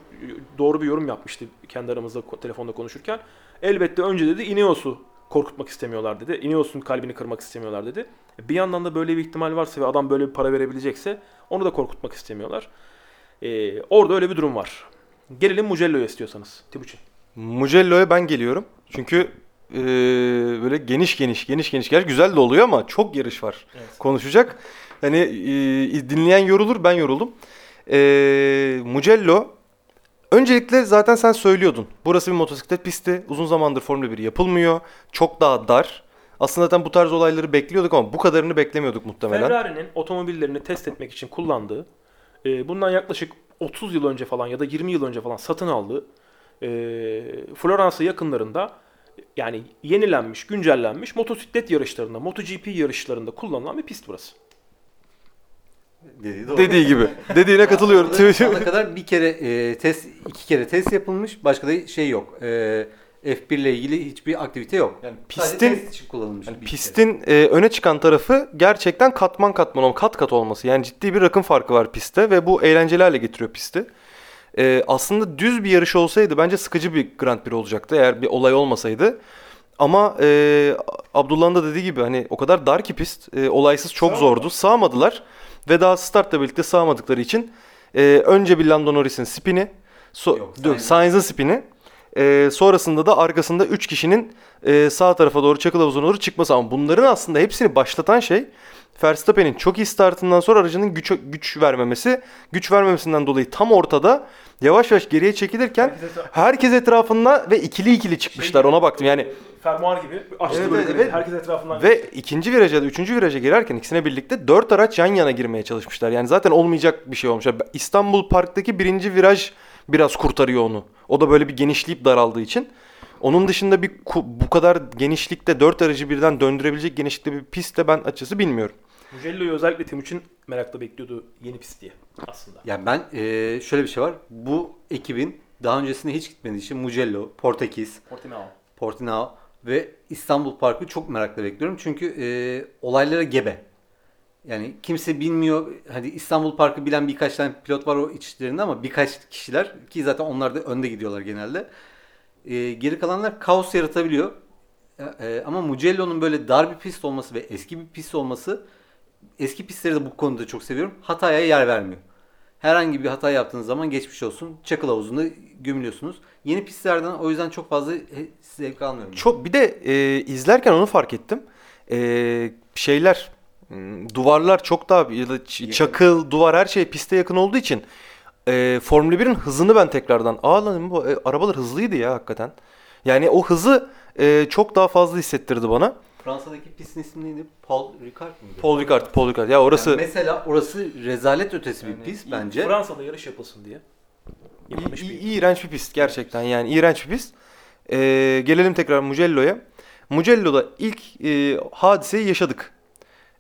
doğru bir yorum yapmıştı kendi aramızda telefonda konuşurken. Elbette önce dedi Ineos'u korkutmak istemiyorlar dedi. Ineos'un kalbini kırmak istemiyorlar dedi. Bir yandan da böyle bir ihtimal varsa ve adam böyle bir para verebilecekse onu da korkutmak istemiyorlar. E, orada öyle bir durum var. Gelelim Mugello'ya istiyorsanız Timuçin. Mugello'ya ben geliyorum. Çünkü e, böyle geniş geniş geniş geniş gerçi güzel de oluyor ama çok yarış var Evet. konuşacak. Hani e, dinleyen yorulur ben yoruldum. E, Mugello öncelikle zaten sen söylüyordun. Burası bir motosiklet pisti. Uzun zamandır Formula 1 yapılmıyor. Çok daha dar. Aslında zaten bu tarz olayları bekliyorduk ama bu kadarını beklemiyorduk muhtemelen. Ferrari'nin otomobillerini test etmek için kullandığı, e, bundan yaklaşık 30 yıl önce falan ya da 20 yıl önce falan satın aldığı e, Floransa yakınlarında yani yenilenmiş, güncellenmiş motosiklet yarışlarında, MotoGP yarışlarında kullanılan bir pist burası. Dediği doğru. Dediği gibi. Dediğine katılıyorum. Şu ana kadar bir kere e, test, iki kere test yapılmış. Başka da şey yok. E, F1 ile ilgili hiçbir aktivite yok. Yani pistin kullanılmış. Yani pistin e, öne çıkan tarafı gerçekten katman katman kat kat olması. Yani ciddi bir rakım farkı var pistte ve bu eğlenceli hale getiriyor pisti. E, aslında düz bir yarış olsaydı bence sıkıcı bir Grand Prix olacaktı eğer bir olay olmasaydı. Ama e, Abdullah'ın da dediği gibi hani o kadar dar ki pist, e, olaysız çok zordu. Sığamadılar ve daha startla birlikte sığamadıkları için e, önce bir Lando Norris'in spini, so, Yok, Sainz'in spini, Ee, sonrasında da arkasında 3 kişinin e, sağ tarafa doğru çakıl havuzuna doğru çıkması. Ama bunların aslında hepsini başlatan şey Verstappen'in çok iyi startından sonra aracının güç, güç vermemesi. Güç vermemesinden dolayı tam ortada yavaş yavaş geriye çekilirken herkes etrafında ve ikili ikili çıkmışlar ona baktım. Yani fermuar gibi açtı Evet, böyle evet, evet. herkes etrafından ve ikinci viraja da üçüncü viraja girerken ikisine birlikte dört araç yan yana girmeye çalışmışlar. Yani zaten olmayacak bir şey olmuş. İstanbul Park'taki birinci viraj biraz kurtarıyor onu. O da böyle bir genişleyip daraldığı için. Onun dışında bir bu kadar genişlikte dört aracı birden döndürebilecek genişlikte bir pistte ben açıkçası bilmiyorum. Mugello'yu özellikle Timuçin merakla bekliyordu yeni pist diye aslında. Yani ben eee, şöyle bir şey var. Bu ekibin daha öncesinde hiç gitmediği için Mugello, Portekiz, Portimao. Portimao ve İstanbul Park'ı çok merakla bekliyorum. Çünkü eee, olaylara gebe. Yani kimse bilmiyor. Hadi İstanbul Park'ı bilen birkaç tane pilot var o içlerinde ama birkaç kişiler ki zaten onlar da önde gidiyorlar genelde. Eee, geri kalanlar kaos yaratabiliyor. Eee, ama Mugello'nun böyle dar bir pist olması ve eski bir pist olması eski pistleri de bu konuda çok seviyorum. Hataya yer vermiyor. Herhangi bir hata yaptığınız zaman geçmiş olsun. Çakıl havuzunda gömülüyorsunuz. Yeni pistlerden o yüzden çok fazla zevk almıyorum. Çok bir de e, izlerken onu fark ettim. E, şeyler hmm, duvarlar çok daha ya da çakıl, duvar her şey piste yakın olduğu için e, Formula 1'in hızını ben tekrardan aa lan bu e, arabalar hızlıydı ya hakikaten. Yani o hızı e, çok daha fazla hissettirdi bana. Fransa'daki pistin ismi neydi? Paul Ricard mıydı? Paul Ricard, Paul Ricard. Ya orası Yani mesela orası rezalet ötesi bir pist bence. Fransa'da yarış yapılsın diye. Yapılmış İ- bir iğrenç bir pist gerçekten yani iğrenç bir pist. Ee, gelelim tekrar Mugello'ya. Mugello'da ilk e, hadiseyi yaşadık.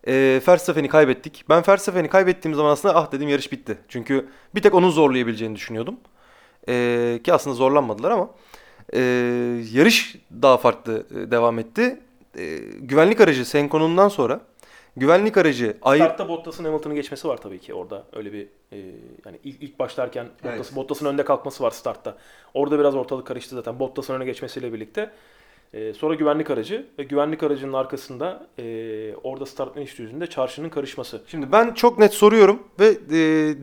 E, Verstappen'i kaybettik. Ben Verstappen'i kaybettiğim zaman aslında ah dedim yarış bitti. Çünkü bir tek onun zorlayabileceğini düşünüyordum. E, ki aslında zorlanmadılar ama e, yarış daha farklı e, devam etti. E, güvenlik aracı Senko'nundan sonra güvenlik aracı ayır... Startta Bottas'ın Hamilton'ı geçmesi var tabii ki orada. Öyle bir e, yani ilk, ilk başlarken Evet. Bottas, Bottas'ın önde kalkması var startta. Orada biraz ortalık karıştı zaten. Bottas'ın öne geçmesiyle birlikte. E, sonra güvenlik aracı ve güvenlik aracının arkasında e, orada start finish düzlüğünde çarşının karışması. Şimdi ben çok net soruyorum ve e,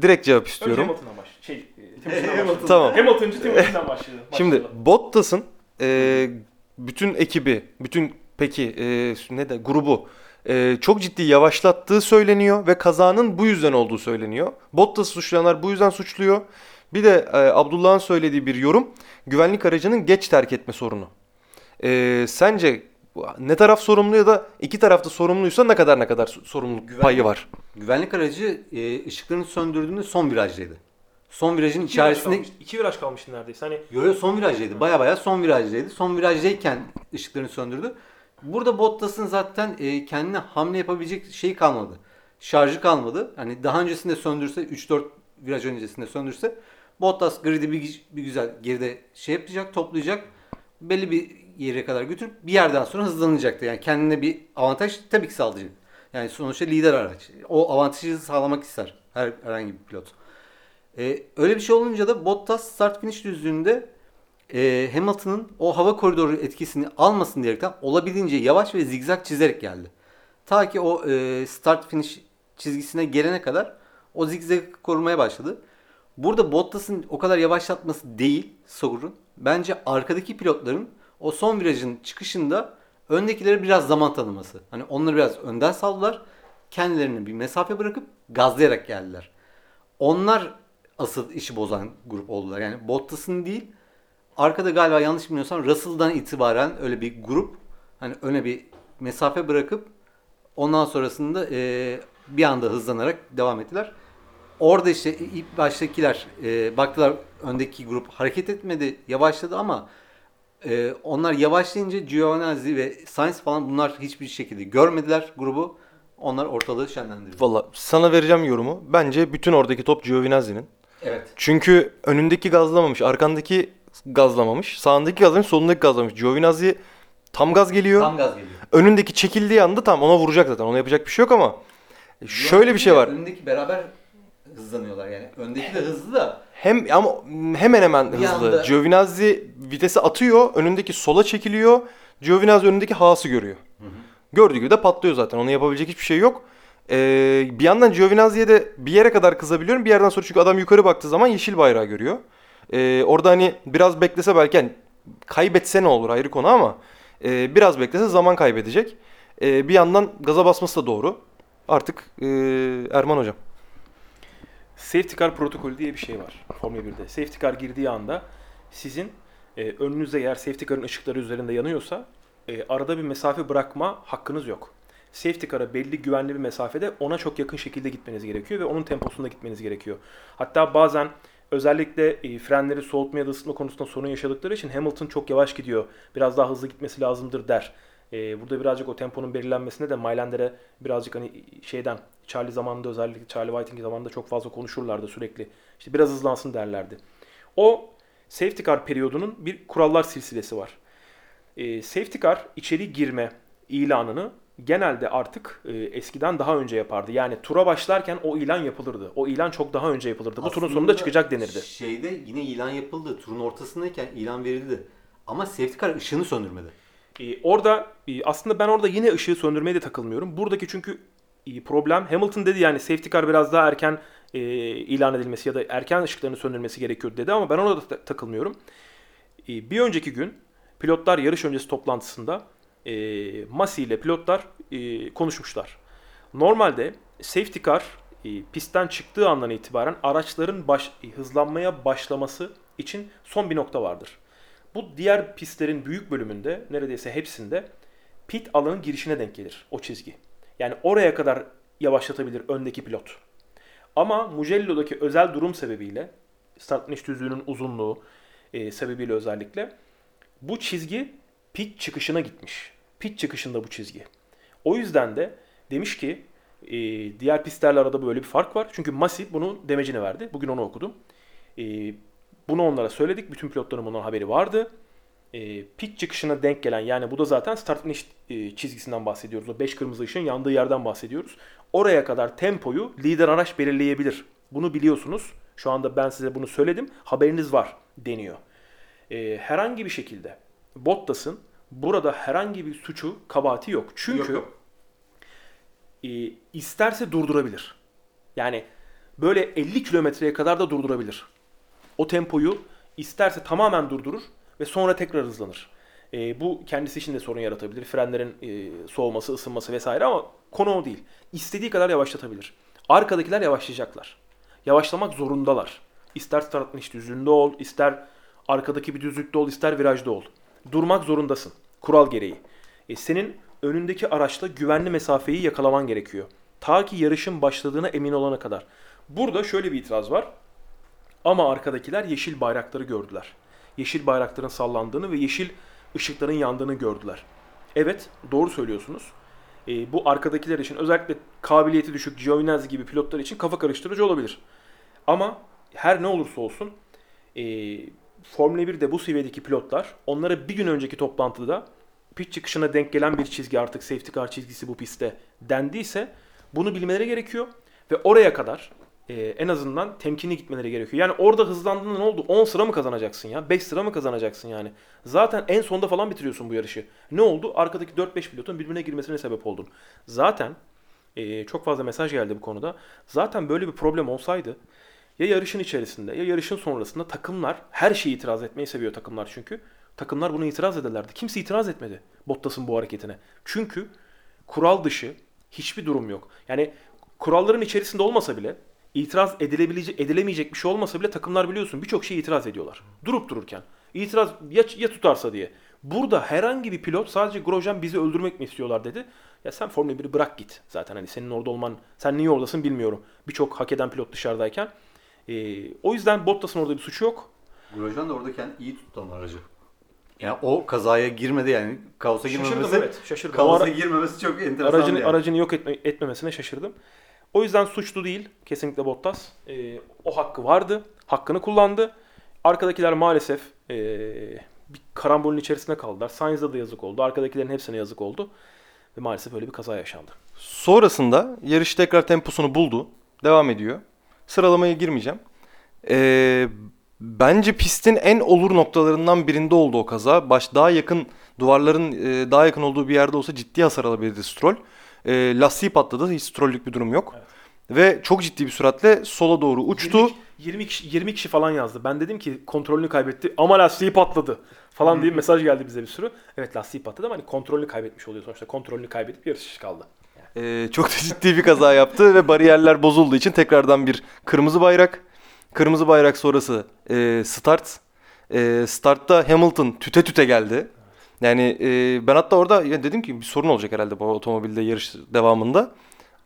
direkt cevap Önce istiyorum. Hamilton'dan baş. Şey, e, başlayalım. Tamam. Hamilton'cı Timuçin'den başlayalım. Şimdi. Bottas'ın e, bütün ekibi, bütün peki e, ne de grubu e, çok ciddi yavaşlattığı söyleniyor ve kazanın bu yüzden olduğu söyleniyor. Bottas'ı suçlayanlar bu yüzden suçluyor. Bir de e, Abdullah'ın söylediği bir yorum güvenlik aracının geç terk etme sorunu. E, sence ne taraf sorumlu ya da iki tarafta sorumluysa ne kadar ne kadar sorumluluk Güvenlik- payı var? Güvenlik aracı e, ışıklarını söndürdüğünde son virajdaydı. Son virajın İki viraj içerisinde kalmıştı. İki viraj kalmıştı neredeyse. Hani Yo yo son virajdaydı. Baya baya son virajdaydı. Son virajdayken ışıklarını söndürdü. Burada Bottas'ın zaten e, kendine hamle yapabilecek şeyi kalmadı. Şarjı kalmadı. Hani daha öncesinde söndürse 3-4 viraj öncesinde söndürse Bottas grid'i bir, bir güzel geride şey yapacak, toplayacak. Belli bir yere kadar götürüp bir yerden sonra hızlanacaktı. Yani kendine bir avantaj tabii ki sağlayacak. Yani sonuçta lider araç. O avantajı sağlamak ister her herhangi bir pilot. Ee, öyle bir şey olunca da Bottas start finish düzlüğünde e, Hamilton'ın o hava koridoru etkisini almasın diyerekten olabildiğince yavaş ve zigzag çizerek geldi. Ta ki o e, start finish çizgisine gelene kadar o zigzag korumaya başladı. Burada Bottas'ın o kadar yavaşlatması değil Saur'un. Bence arkadaki pilotların o son virajın çıkışında öndekilere biraz zaman tanıması. Hani onları biraz önden saldılar. Kendilerine bir mesafe bırakıp gazlayarak geldiler. Onlar asıl işi bozan grup oldular. Yani Bottas'ın değil arkada galiba yanlış bilmiyorsam Russell'dan itibaren öyle bir grup hani öne bir mesafe bırakıp ondan sonrasında e, bir anda hızlanarak devam ettiler. Orada işte ilk baştakiler e, baktılar öndeki grup hareket etmedi, yavaşladı ama e, onlar yavaşlayınca Giovinazzi ve Sainz falan bunlar hiçbir şekilde görmediler grubu. Onlar ortalığı şenlendirdi. Valla sana vereceğim yorumu. Bence bütün oradaki top Giovinazzi'nin. Evet. Çünkü önündeki gazlamamış, arkandaki gazlamamış, sağındaki gazlamış, solundaki gazlamış. Giovinazzi tam gaz geliyor. Tam gaz geliyor. Önündeki çekildiği anda tam ona vuracak zaten. Ona yapacak bir şey yok ama şöyle bir şey var. Öndeki beraber hızlanıyorlar yani. Öndeki de hızlı da Hem ama hemen hemen Bir hızlı. anda- Giovinazzi vitesi atıyor, önündeki sola çekiliyor. Giovinazzi önündeki Haas'ı görüyor. Gördüğü gibi de patlıyor zaten. Ona yapabilecek hiçbir şey yok. Ee, bir yandan Giovinazzi'ye de bir yere kadar kızabiliyorum. Bir yerden sonra çünkü adam yukarı baktığı zaman yeşil bayrağı görüyor. Ee, orada hani biraz beklese belki hani kaybetse ne olur ayrı konu ama e, biraz beklese zaman kaybedecek. E, bir yandan gaza basması da doğru. Artık e, Erman hocam. Safety car protokolü diye bir şey var Formula 1'de. Safety car girdiği anda sizin e, önünüzde eğer safety car'ın ışıkları üzerinde yanıyorsa e, arada bir mesafe bırakma hakkınız yok. Safety car'a belli güvenli bir mesafede ona çok yakın şekilde gitmeniz gerekiyor ve onun temposunda gitmeniz gerekiyor. Hatta bazen özellikle e, frenleri soğutma ya da ısıtma konusunda sorun yaşadıkları için Hamilton çok yavaş gidiyor. Biraz daha hızlı gitmesi lazımdır der. E, burada birazcık o temponun belirlenmesine de Mylander'e birazcık hani şeyden Charlie zamanında özellikle Charlie Whiting zamanında çok fazla konuşurlardı sürekli. İşte biraz hızlansın derlerdi. O safety car periyodunun bir kurallar silsilesi var. E, safety car içeri girme ilanını genelde artık e, eskiden daha önce yapardı. Yani tura başlarken o ilan yapılırdı. O ilan çok daha önce yapılırdı. Bu turun Aslında sonunda çıkacak denirdi. Şeyde yine ilan yapıldı. Turun ortasındayken ilan verildi. Ama safety car ışığını söndürmedi. E, orada e, aslında ben orada yine ışığı söndürmeye de takılmıyorum. Buradaki çünkü e, problem Hamilton dedi yani safety car biraz daha erken e, ilan edilmesi ya da erken ışıklarını söndürmesi gerekiyor dedi ama ben ona da ta- takılmıyorum. E, bir önceki gün pilotlar yarış öncesi toplantısında e, Masi ile pilotlar e, konuşmuşlar. Normalde safety car e, pistten çıktığı andan itibaren araçların baş, e, hızlanmaya başlaması için son bir nokta vardır. Bu diğer pistlerin büyük bölümünde neredeyse hepsinde pit alanın girişine denk gelir o çizgi. Yani oraya kadar yavaşlatabilir öndeki pilot. Ama Mugello'daki özel durum sebebiyle start finish düzlüğünün uzunluğu e, sebebiyle özellikle bu çizgi pit çıkışına gitmiş. Pit çıkışında bu çizgi. O yüzden de demiş ki e, diğer pistlerle arada böyle bir fark var. Çünkü Masi bunun demecini verdi. Bugün onu okudum. E, bunu onlara söyledik. Bütün pilotların bundan haberi vardı. E, pit çıkışına denk gelen yani bu da zaten start finish e, çizgisinden bahsediyoruz. O 5 kırmızı ışığın yandığı yerden bahsediyoruz. Oraya kadar tempoyu lider araç belirleyebilir. Bunu biliyorsunuz. Şu anda ben size bunu söyledim. Haberiniz var deniyor. E, herhangi bir şekilde Bottas'ın burada herhangi bir suçu, kabahati yok. Çünkü Yok, e, isterse durdurabilir. Yani böyle 50 kilometreye kadar da durdurabilir. O tempoyu isterse tamamen durdurur ve sonra tekrar hızlanır. E, bu kendisi için de sorun yaratabilir. Frenlerin e, soğuması, ısınması vesaire ama konu o değil. İstediği kadar yavaşlatabilir. Arkadakiler yavaşlayacaklar. Yavaşlamak zorundalar. İster start finish düzlüğünde ol, ister arkadaki bir düzlükte ol, ister virajda ol. Durmak zorundasın. Kural gereği. E, senin önündeki araçla güvenli mesafeyi yakalaman gerekiyor. Ta ki yarışın başladığına emin olana kadar. Burada şöyle bir itiraz var. Ama arkadakiler yeşil bayrakları gördüler. Yeşil bayrakların sallandığını ve yeşil ışıkların yandığını gördüler. Evet, doğru söylüyorsunuz. E, bu arkadakiler için özellikle kabiliyeti düşük Giovinazzi gibi pilotlar için kafa karıştırıcı olabilir. Ama her ne olursa olsun e, Formula 1'de bu seviyedeki pilotlar onlara bir gün önceki toplantıda pit çıkışına denk gelen bir çizgi artık safety car çizgisi bu pistte dendiyse bunu bilmeleri gerekiyor. Ve oraya kadar e, en azından temkinli gitmeleri gerekiyor. Yani orada hızlandığında ne oldu? 10 sıra mı kazanacaksın ya? 5 sıra mı kazanacaksın yani? Zaten en sonda falan bitiriyorsun bu yarışı. Ne oldu? Arkadaki 4-5 pilotun birbirine girmesine sebep oldun. Zaten e, çok fazla mesaj geldi bu konuda. Zaten böyle bir problem olsaydı ya yarışın içerisinde ya yarışın sonrasında takımlar her şeyi itiraz etmeyi seviyor takımlar çünkü. Takımlar bunu itiraz ederlerdi. Kimse itiraz etmedi Bottas'ın bu hareketine. Çünkü kural dışı hiçbir durum yok. Yani kuralların içerisinde olmasa bile itiraz edilebilecek, edilemeyecek bir şey olmasa bile takımlar biliyorsun birçok şeye itiraz ediyorlar. Durup dururken. İtiraz ya, ya tutarsa diye. Burada herhangi bir pilot sadece Grosjean bizi öldürmek mi istiyorlar dedi. Ya sen Formula 1'i bırak git. Zaten hani senin orada olman, sen niye oradasın bilmiyorum. Birçok hak eden pilot dışarıdayken. Ee, o yüzden Bottas'ın orada bir suçu yok. Grosjean da oradayken iyi tuttu aracı. Yani o kazaya girmedi yani kaosa girmemesi. Şaşırdım evet. Şaşırdım. Kaosa ara- girmemesi çok enteresan aracını, yani. aracını yok etme, etmemesine şaşırdım. O yüzden suçlu değil kesinlikle Bottas. Ee, o hakkı vardı. Hakkını kullandı. Arkadakiler maalesef ee, bir karambolün içerisinde kaldılar. Sainz'da da yazık oldu. Arkadakilerin hepsine yazık oldu. Ve maalesef öyle bir kaza yaşandı. Sonrasında yarış tekrar temposunu buldu. Devam ediyor. Sıralamaya girmeyeceğim. Ee, bence pistin en olur noktalarından birinde oldu o kaza. Baş daha yakın duvarların e, daha yakın olduğu bir yerde olsa ciddi hasar alabilirdi Stroll. E, lastiği patladı. Hiç Stroll'lük bir durum yok. Evet. Ve çok ciddi bir süratle sola doğru uçtu. 22, 20 kişi, 20 kişi falan yazdı. Ben dedim ki kontrolünü kaybetti ama lastiği patladı falan diye mesaj geldi bize bir sürü. Evet lastiği patladı ama hani kontrolünü kaybetmiş oluyor sonuçta. Kontrolünü kaybedip yarış dışı kaldı. Ee, çok da ciddi bir kaza yaptı ve bariyerler bozulduğu için tekrardan bir kırmızı bayrak. Kırmızı bayrak sonrası e, start. E, startta Hamilton tüte tüte geldi. Yani e, ben hatta orada ya dedim ki bir sorun olacak herhalde bu otomobilde yarış devamında.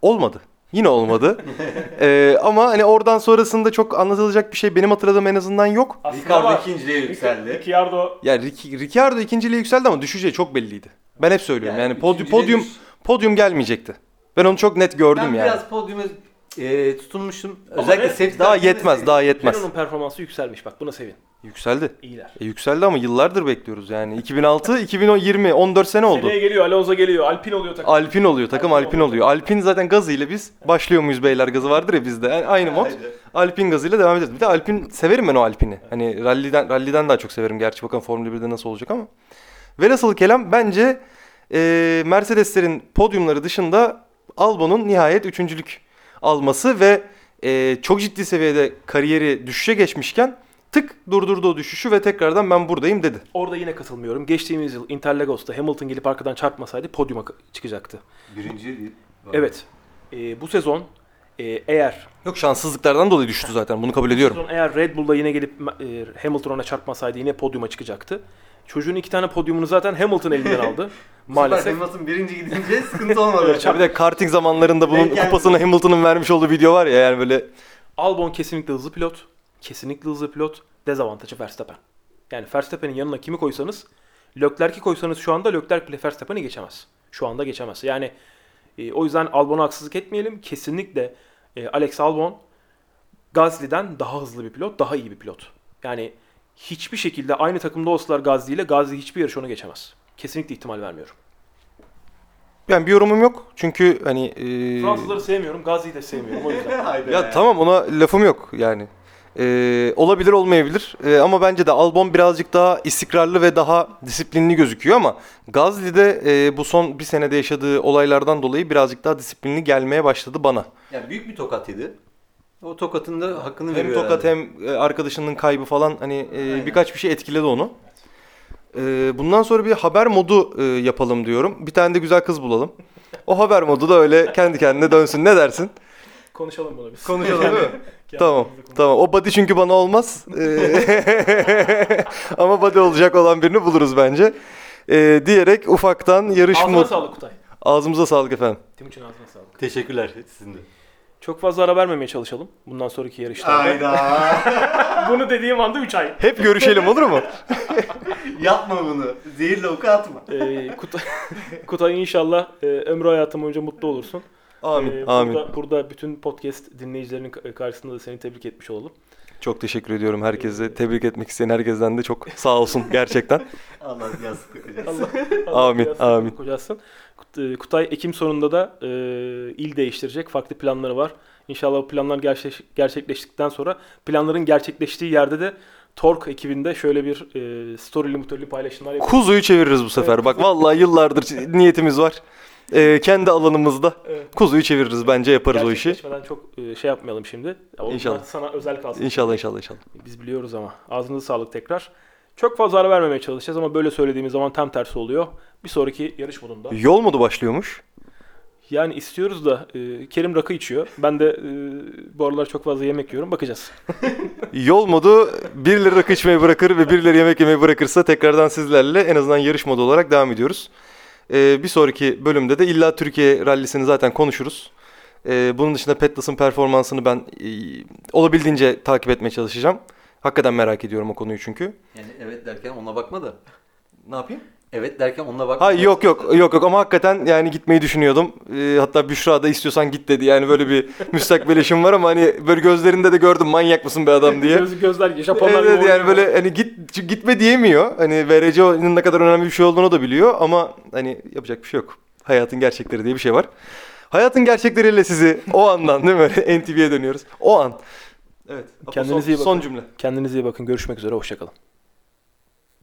Olmadı. Yine olmadı. E, ama hani oradan sonrasında çok anlatılacak bir şey benim hatırladığım en azından yok. Ricardo ikinciliğe yükseldi. Ricciardo Yani Ric- Ricciardo ikinciliğe yükseldi ama düşeceği çok belliydi. Ben hep söylüyorum. Yani, podyum, üçüncüye podyum, düş- podyum gelmeyecekti. Ben onu çok net gördüm Ben yani. biraz podyuma e, tutunmuştum. Ama Özellikle ne- safety Daha yetmez, daha yetmez. Renault'un performansı yükselmiş bak buna sevin. Yükseldi. İyiler. E, yükseldi ama yıllardır bekliyoruz yani. 2006, 2020, 14 sene oldu. Seneye geliyor Alonso geliyor Alpine oluyor takım. Alpin oluyor, takım Alpin Alpin oluyor. oluyor. Alpin zaten gazıyla biz başlıyor muyuz beyler gazı vardır ya bizde. Yani aynı mod. Alpin gazıyla devam ederiz. Bir de Alpin severim ben o Alpin'i. Hani ralliden ralliden daha çok severim gerçi. Bakalım Formula 1'de nasıl olacak ama. Velhasıl kelam bence e, Mercedeslerin podyumları dışında Albon'un nihayet üçüncülük alması ve e, çok ciddi seviyede kariyeri düşüşe geçmişken tık durdurdu o düşüşü ve tekrardan ben buradayım dedi. Orada yine katılmıyorum. Geçtiğimiz yıl Interlagos'ta Hamilton gelip arkadan çarpmasaydı podyuma çıkacaktı. Birinci değil. Evet. Ee, bu sezon e, eğer Yok şanssızlıklardan dolayı düştü zaten bunu kabul ediyorum. sezon eğer Red Bull'da yine gelip e, Hamilton ona çarpmasaydı yine podyuma çıkacaktı. Çocuğun iki tane podyumunu zaten Hamilton elinden aldı. Maalesef. Hamilton birinci gidince sıkıntı olmadı. Bir de karting zamanlarında bunun Denk geldi. kupasını Hamilton'ın vermiş olduğu video var ya yani böyle Albon kesinlikle hızlı pilot. Kesinlikle hızlı pilot. Dezavantajı Verstappen. Yani Verstappen'in yanına kimi koysanız Leclerc'i koysanız şu anda Leclerc bile Verstappen'i geçemez. Şu anda geçemez. Yani e, o yüzden Albon'a haksızlık etmeyelim. Kesinlikle e, Alex Albon Gasly'den daha hızlı bir pilot, daha iyi bir pilot. Yani hiçbir şekilde aynı takımda olsalar Gasly ile Gasly hiçbir yarış onu geçemez. Kesinlikle ihtimal vermiyorum. yani bir yorumum yok. Çünkü hani e, Fransızları sevmiyorum, Gasly'yi de sevmiyorum o yüzden. Ya tamam ona lafım yok yani. E, olabilir olmayabilir E, ama bence de Albon birazcık daha istikrarlı ve daha disiplinli gözüküyor ama Gasly'de e, bu son bir senede yaşadığı olaylardan dolayı birazcık daha disiplinli gelmeye başladı bana. Yani büyük bir tokat yedi. O tokatın da hakkını Hem veriyor tokat herhalde. hem e, arkadaşının kaybı falan hani e, birkaç bir şey etkiledi onu. E, bundan sonra bir haber modu e, yapalım diyorum. Bir tane de güzel kız bulalım. O haber modu da öyle kendi kendine dönsün. Ne dersin? Konuşalım bunu biz. Konuşalım değil mi? Tamam. Tamam. O body çünkü bana olmaz. E, Ama body olacak olan birini buluruz bence. E, diyerek ufaktan yarış Ağzına mod... sağlık Kutay. Ağzımıza sağlık efendim. Timuçin ağzına sağlık. Teşekkürler sizin de. Çok fazla ara vermemeye çalışalım bundan sonraki yarışlarda. Hayda. Bunu dediğim anda 3 ay. Hep görüşelim olur mu? Yapma bunu. Zehirle oku atma. Ee, Kutay, Kutay inşallah e, ömrü hayatım boyunca mutlu olursun. Amin. Ee, amin. Burada, burada bütün podcast dinleyicilerinin ka- karşısında da seni tebrik etmiş olalım. Çok teşekkür ediyorum herkese. Tebrik etmek isteyen herkesten de çok sağ olsun gerçekten. Allah yazık kocası. Allah, Allah Amin, biraz amin. Kocasın. E, Kutay Ekim sonunda da e, il değiştirecek. Farklı planları var. İnşallah bu planlar gerçek, gerçekleştikten sonra planların gerçekleştiği yerde de Tork ekibinde şöyle bir e, storyli mutörlü paylaşımlar yapacağız. Kuzuyu çeviririz bu sefer. Evet, Bak vallahi yıllardır niyetimiz var. Ee, kendi alanımızda Evet. kuzuyu çeviririz bence yaparız o işi. Gerçekleşmeden çok e, şey yapmayalım şimdi. Onlar İnşallah. Sana özel kalsın. İnşallah inşallah inşallah. Biz biliyoruz ama. Ağzınıza sağlık tekrar. Çok fazla ara vermemeye çalışacağız ama böyle söylediğimiz zaman tam tersi oluyor. Bir sonraki yarış modunda. Yol modu başlıyormuş. Yani istiyoruz da e, Kerim rakı içiyor. Ben de e, bu aralar çok fazla yemek yiyorum. Bakacağız. Yol modu birileri rakı içmeyi bırakır ve birileri yemek yemeyi bırakırsa tekrardan sizlerle en azından yarış modu olarak devam ediyoruz. Ee, bir sonraki bölümde de illa Türkiye rallisini zaten konuşuruz. Ee, bunun dışında Petlas'ın performansını ben e, olabildiğince takip etmeye çalışacağım. Hakikaten merak ediyorum o konuyu çünkü. Yani evet derken ona bakma da. Ne yapayım? Evet derken onunla bakma. Ha yok yok yok yok ama hakikaten yani gitmeyi düşünüyordum. Ee, hatta Büşra da istiyorsan git dedi. Yani böyle bir müstakbel eşim var ama hani böyle gözlerinde de gördüm manyak mısın be adam diye. Göz, gözler Japonlar Evet, gibi yani böyle hani git gitme diyemiyor. Hani VRC'nin ne kadar önemli bir şey olduğunu da biliyor ama hani yapacak bir şey yok. Hayatın gerçekleri diye bir şey var. Hayatın gerçekleriyle sizi o andan değil mi? NTV'ye dönüyoruz. O an. Evet. Kendinize son, iyi bakın. Son cümle. Kendinize iyi bakın. Görüşmek üzere. Hoşçakalın.